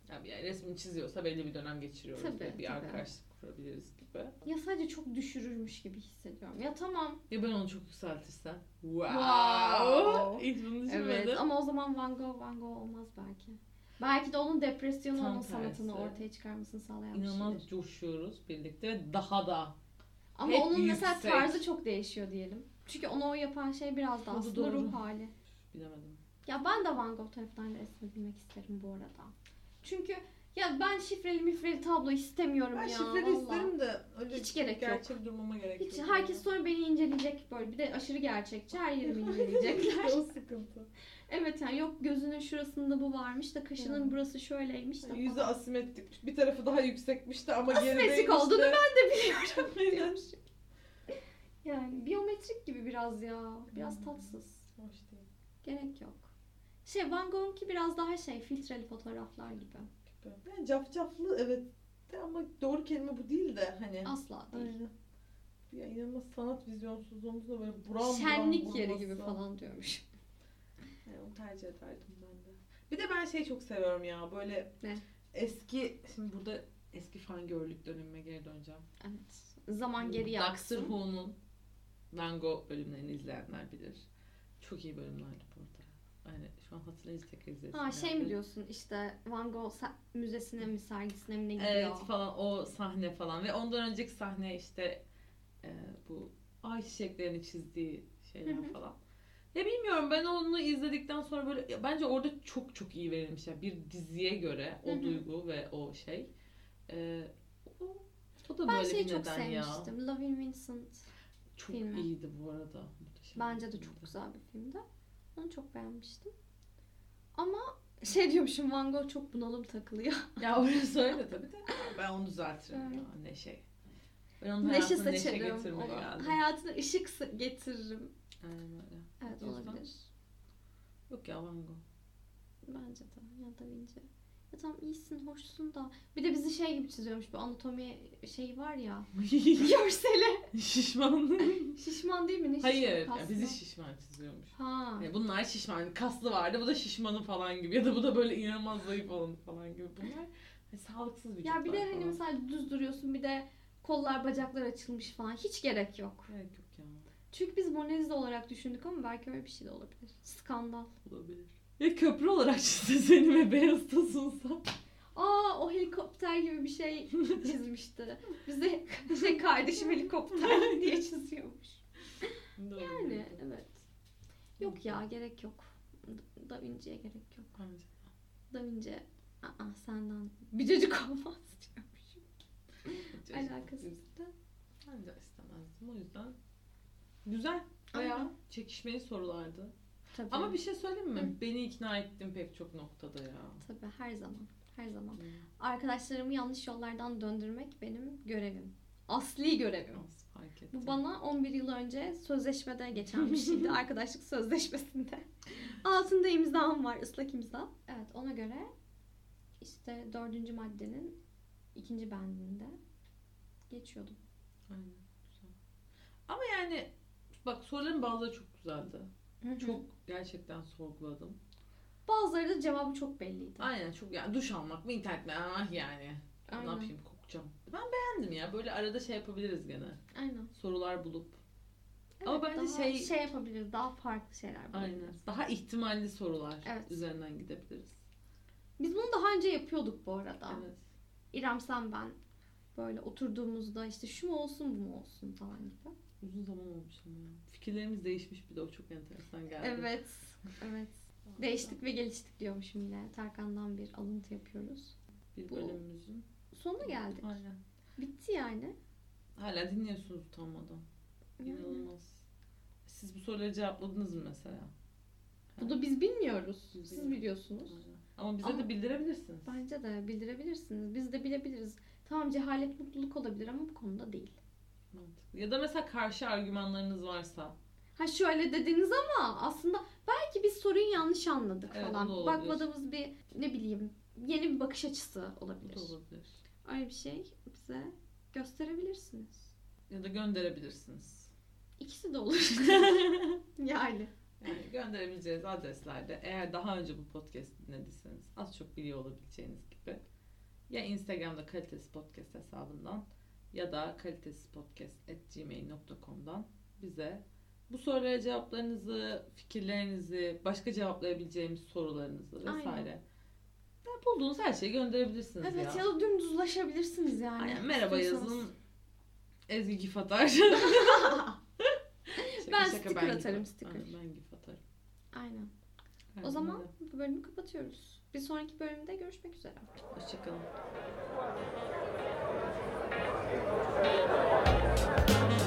Speaker 2: Yani, yani resmini çiziyorsa belli bir dönem geçiriyoruz
Speaker 1: Tabii,
Speaker 2: ve bir
Speaker 1: tabii.
Speaker 2: arkadaşlık kurabiliriz gibi. gibi.
Speaker 1: Ya sadece çok düşürürmüş gibi hissediyorum. Ya tamam.
Speaker 2: Ya ben onu çok yükseltirsem. Wow.
Speaker 1: Wow.
Speaker 2: Hiç bunu düşünmedim.
Speaker 1: Evet ama o zaman Van Gogh Van Gogh olmaz belki. Belki de onun depresyonu
Speaker 2: Tam
Speaker 1: onun sanatını
Speaker 2: tersi.
Speaker 1: ortaya çıkarmasını sağlayan bir
Speaker 2: İnanılmaz
Speaker 1: şeydir.
Speaker 2: coşuyoruz birlikte ve daha da.
Speaker 1: Ama
Speaker 2: hep
Speaker 1: onun mesela
Speaker 2: yüksek.
Speaker 1: tarzı çok değişiyor diyelim. Çünkü onu o yapan şey biraz da aslında
Speaker 2: doğru.
Speaker 1: ruh hali.
Speaker 2: Bilemedim.
Speaker 1: Ya ben de Van Gogh tarafından resmedilmek isterim bu arada. Çünkü ya ben şifreli mifreli tablo istemiyorum
Speaker 2: Ben
Speaker 1: ya.
Speaker 2: şifreli
Speaker 1: vallahi.
Speaker 2: isterim de öyle
Speaker 1: Hiç gerek yok.
Speaker 2: gerçek durmama gerek
Speaker 1: Hiç
Speaker 2: yok.
Speaker 1: herkes sonra beni inceleyecek böyle. Bir de aşırı gerçekçi her yerimi inceleyecekler.
Speaker 2: o sıkıntı.
Speaker 1: evet yani yok gözünün şurasında bu varmış da kaşının burası şöyleymiş de
Speaker 2: Yüzü
Speaker 1: falan.
Speaker 2: asimetrikmiş. Bir tarafı daha yüksekmiş de ama
Speaker 1: Asimetrik
Speaker 2: gerideymiş
Speaker 1: olduğunu
Speaker 2: de.
Speaker 1: ben de biliyorum. Yani biyometrik gibi biraz ya. Biraz
Speaker 2: Hmm.
Speaker 1: tatsız.
Speaker 2: Hoş değil.
Speaker 1: Gerek yok. Şey Van Gogh'unki biraz daha şey filtreli fotoğraflar gibi.
Speaker 2: Yani cafcaflı evet de ama doğru kelime bu değil de hani.
Speaker 1: Asla değil.
Speaker 2: Aynen. Ya inanılmaz sanat vizyonsuzluğumuz da böyle buram buram
Speaker 1: Şenlik yeri gibi falan diyormuş.
Speaker 2: Yani onu tercih ederdim ben de. Bir de ben şey çok seviyorum ya böyle
Speaker 1: Ne?
Speaker 2: eski şimdi burada eski fangörlük dönemime geri döneceğim.
Speaker 1: Evet. Zaman geri
Speaker 2: Doctor
Speaker 1: yaksın.
Speaker 2: Who'nun Van Gogh bölümlerini izleyenler bilir. Çok iyi bölümlerdi bu arada. Yani şu an hatırlayınca tekrar izledim.
Speaker 1: Ha şey mi diyorsun işte Van Gogh müzesine mi sergisine mi ne gidiyor?
Speaker 2: Evet falan o sahne falan ve ondan önceki sahne işte e, bu ay çiçeklerini çizdiği şeyler falan. Ya bilmiyorum ben onu izledikten sonra böyle bence orada çok çok iyi verilmiş. Yani bir diziye göre o
Speaker 1: Hı hı.
Speaker 2: duygu ve o şey. E, o, o da
Speaker 1: Ben
Speaker 2: böyle
Speaker 1: şeyi
Speaker 2: bir
Speaker 1: çok
Speaker 2: neden ya.
Speaker 1: sevmiştim. Loving Vincent.
Speaker 2: Çok
Speaker 1: filmi.
Speaker 2: iyiydi bu arada. Muhteşem
Speaker 1: Bence de
Speaker 2: filmdi.
Speaker 1: çok güzel bir filmdi. Onu çok beğenmiştim. Ama şey diyormuşum Van Gogh çok bunalım takılıyor.
Speaker 2: Ya orası öyle tabii de. Ben onu düzeltirim
Speaker 1: Evet.
Speaker 2: ya neşe. Ben onun
Speaker 1: neşe
Speaker 2: hayatına neşe
Speaker 1: saçarım. ona.
Speaker 2: geldim.
Speaker 1: Hayatına ışık getiririm.
Speaker 2: Aynen öyle.
Speaker 1: Evet
Speaker 2: O yüzden-
Speaker 1: olabilir.
Speaker 2: Yok ya Van Gogh.
Speaker 1: Bence de. Ya da Vinci. Ya tamam iyisin, hoşsun da. Bir de bizi şey gibi çiziyormuş. Bu anatomi şeyi var ya. Görseli.
Speaker 2: Şişman.
Speaker 1: Şişman değil mi? Ne şişman?
Speaker 2: Hayır. Ya
Speaker 1: Kaslı.
Speaker 2: bizi şişman çiziyormuş.
Speaker 1: Ha.
Speaker 2: Yani bunlar şişman. Kaslı vardı. Bu da şişmanı falan gibi. Ya da bu da böyle inanılmaz zayıf olanı falan gibi. Bunlar hani sağlıksız vücutlar
Speaker 1: Ya bir de hani
Speaker 2: falan.
Speaker 1: mesela düz duruyorsun bir de kollar bacaklar açılmış falan. Hiç gerek yok.
Speaker 2: Gerek yok ya.
Speaker 1: Çünkü biz Mona Lisa olarak düşündük ama belki öyle bir şey de olabilir. Skandal.
Speaker 2: Olabilir. Ya köprü olarak çizse seni ve beyaz da sunsa.
Speaker 1: Aa o helikopter gibi bir şey çizmişti. Bize şey kardeşim helikopter diye çiziyormuş. Yani evet. Yok ya gerek yok. Da- Da Vinci'ye gerek yok.
Speaker 2: Bence.
Speaker 1: Da Vinci aa senden bir çocuk olmaz diyormuşum. Alakasız.
Speaker 2: işte. Ben de istemezdim. O yüzden güzel. Bayağı çekişmeli sorulardı.
Speaker 1: Tabii.
Speaker 2: Ama bir şey söyleyeyim mi?
Speaker 1: Hı.
Speaker 2: Beni ikna ettin pek çok noktada ya.
Speaker 1: Tabii her zaman. Her zaman.
Speaker 2: Hmm.
Speaker 1: Arkadaşlarımı yanlış yollardan döndürmek benim görevim. Asli görevim.
Speaker 2: Nasıl fark ettim.
Speaker 1: Bu bana 11 yıl önce sözleşmede geçen bir şeydi. Arkadaşlık sözleşmesinde. Altında imzam var. ıslak imza. Evet ona göre işte dördüncü maddenin ikinci bendinde geçiyordum.
Speaker 2: Aynen. Güzel. Ama yani bak soruların bazıları çok güzeldi. Çok gerçekten sorguladım.
Speaker 1: Bazıları da cevabı çok belliydi.
Speaker 2: Aynen çok yani duş almak mı internet mi? Ah yani.
Speaker 1: Aynen.
Speaker 2: Ne yapayım kokacağım. Ben beğendim ya. Böyle arada şey yapabiliriz gene.
Speaker 1: Aynen.
Speaker 2: Sorular bulup.
Speaker 1: Evet,
Speaker 2: Ama bence
Speaker 1: daha
Speaker 2: şey-
Speaker 1: şey yapabiliriz. Daha farklı şeyler
Speaker 2: Aynen.
Speaker 1: bulabiliriz.
Speaker 2: Daha ihtimalli sorular
Speaker 1: Evet.
Speaker 2: üzerinden gidebiliriz.
Speaker 1: Biz bunu daha önce yapıyorduk bu arada.
Speaker 2: Evet.
Speaker 1: İrem sen ben böyle oturduğumuzda işte şu mu olsun bu mu olsun falan gibi.
Speaker 2: Uzun zaman olmuş ama ya. Fikirlerimiz değişmiş bir de o çok enteresan geldi.
Speaker 1: Evet. Evet. Değiştik ve geliştik diyormuşum yine. Tarkan'dan bir alıntı yapıyoruz.
Speaker 2: Bir
Speaker 1: Bu-
Speaker 2: bölümümüzün.
Speaker 1: Sonuna geldik.
Speaker 2: Aynen.
Speaker 1: Bitti yani.
Speaker 2: Hala dinliyorsunuz utanmadan. İnanılmaz. Siz bu soruları cevapladınız mı mesela?
Speaker 1: Bu da biz bilmiyoruz.
Speaker 2: Biz
Speaker 1: Siz biliyorsunuz.
Speaker 2: Aynen. Ama bize
Speaker 1: Ama-
Speaker 2: de bildirebilirsiniz.
Speaker 1: Bence de bildirebilirsiniz. Biz de bilebiliriz. Tamam cehalet mutluluk olabilir ama bu konuda değil.
Speaker 2: Mantıklı. Ya da mesela karşı argümanlarınız varsa.
Speaker 1: Ha şöyle dediniz ama aslında belki biz soruyu yanlış anladık
Speaker 2: Evet,
Speaker 1: falan. Bakmadığımız bir ne bileyim yeni bir bakış açısı olabilir.
Speaker 2: olabilir.
Speaker 1: Öyle bir şey bize gösterebilirsiniz.
Speaker 2: Ya da gönderebilirsiniz.
Speaker 1: İkisi de olur. yani.
Speaker 2: Yani gönderebileceğiniz adreslerde eğer daha önce bu podcast dinlediyseniz az çok biliyor olabileceğiniz gibi ya Instagram'da kalitesiz podcast hesabından ya da kalitesizpodcast.gmail.com'dan bize bu sorulara cevaplarınızı, fikirlerinizi, başka cevaplayabileceğimiz sorularınızı
Speaker 1: Aynen.
Speaker 2: vesaire. Ya bulduğunuz her şeyi gönderebilirsiniz
Speaker 1: Evet
Speaker 2: ya.
Speaker 1: ya da dümdüz ulaşabilirsiniz yani.
Speaker 2: Aynen, merhaba
Speaker 1: İstiyorsanız.
Speaker 2: yazın. Ezgi gif atar.
Speaker 1: Ben sticker atarım,
Speaker 2: gif-
Speaker 1: sticker.
Speaker 2: Aynen, ben gif atarım.
Speaker 1: Aynen.
Speaker 2: Aynen
Speaker 1: O zaman
Speaker 2: öyle.
Speaker 1: bu bölümü kapatıyoruz. Bir sonraki bölümde görüşmek üzere.
Speaker 2: Hoşçakalın. Thank you.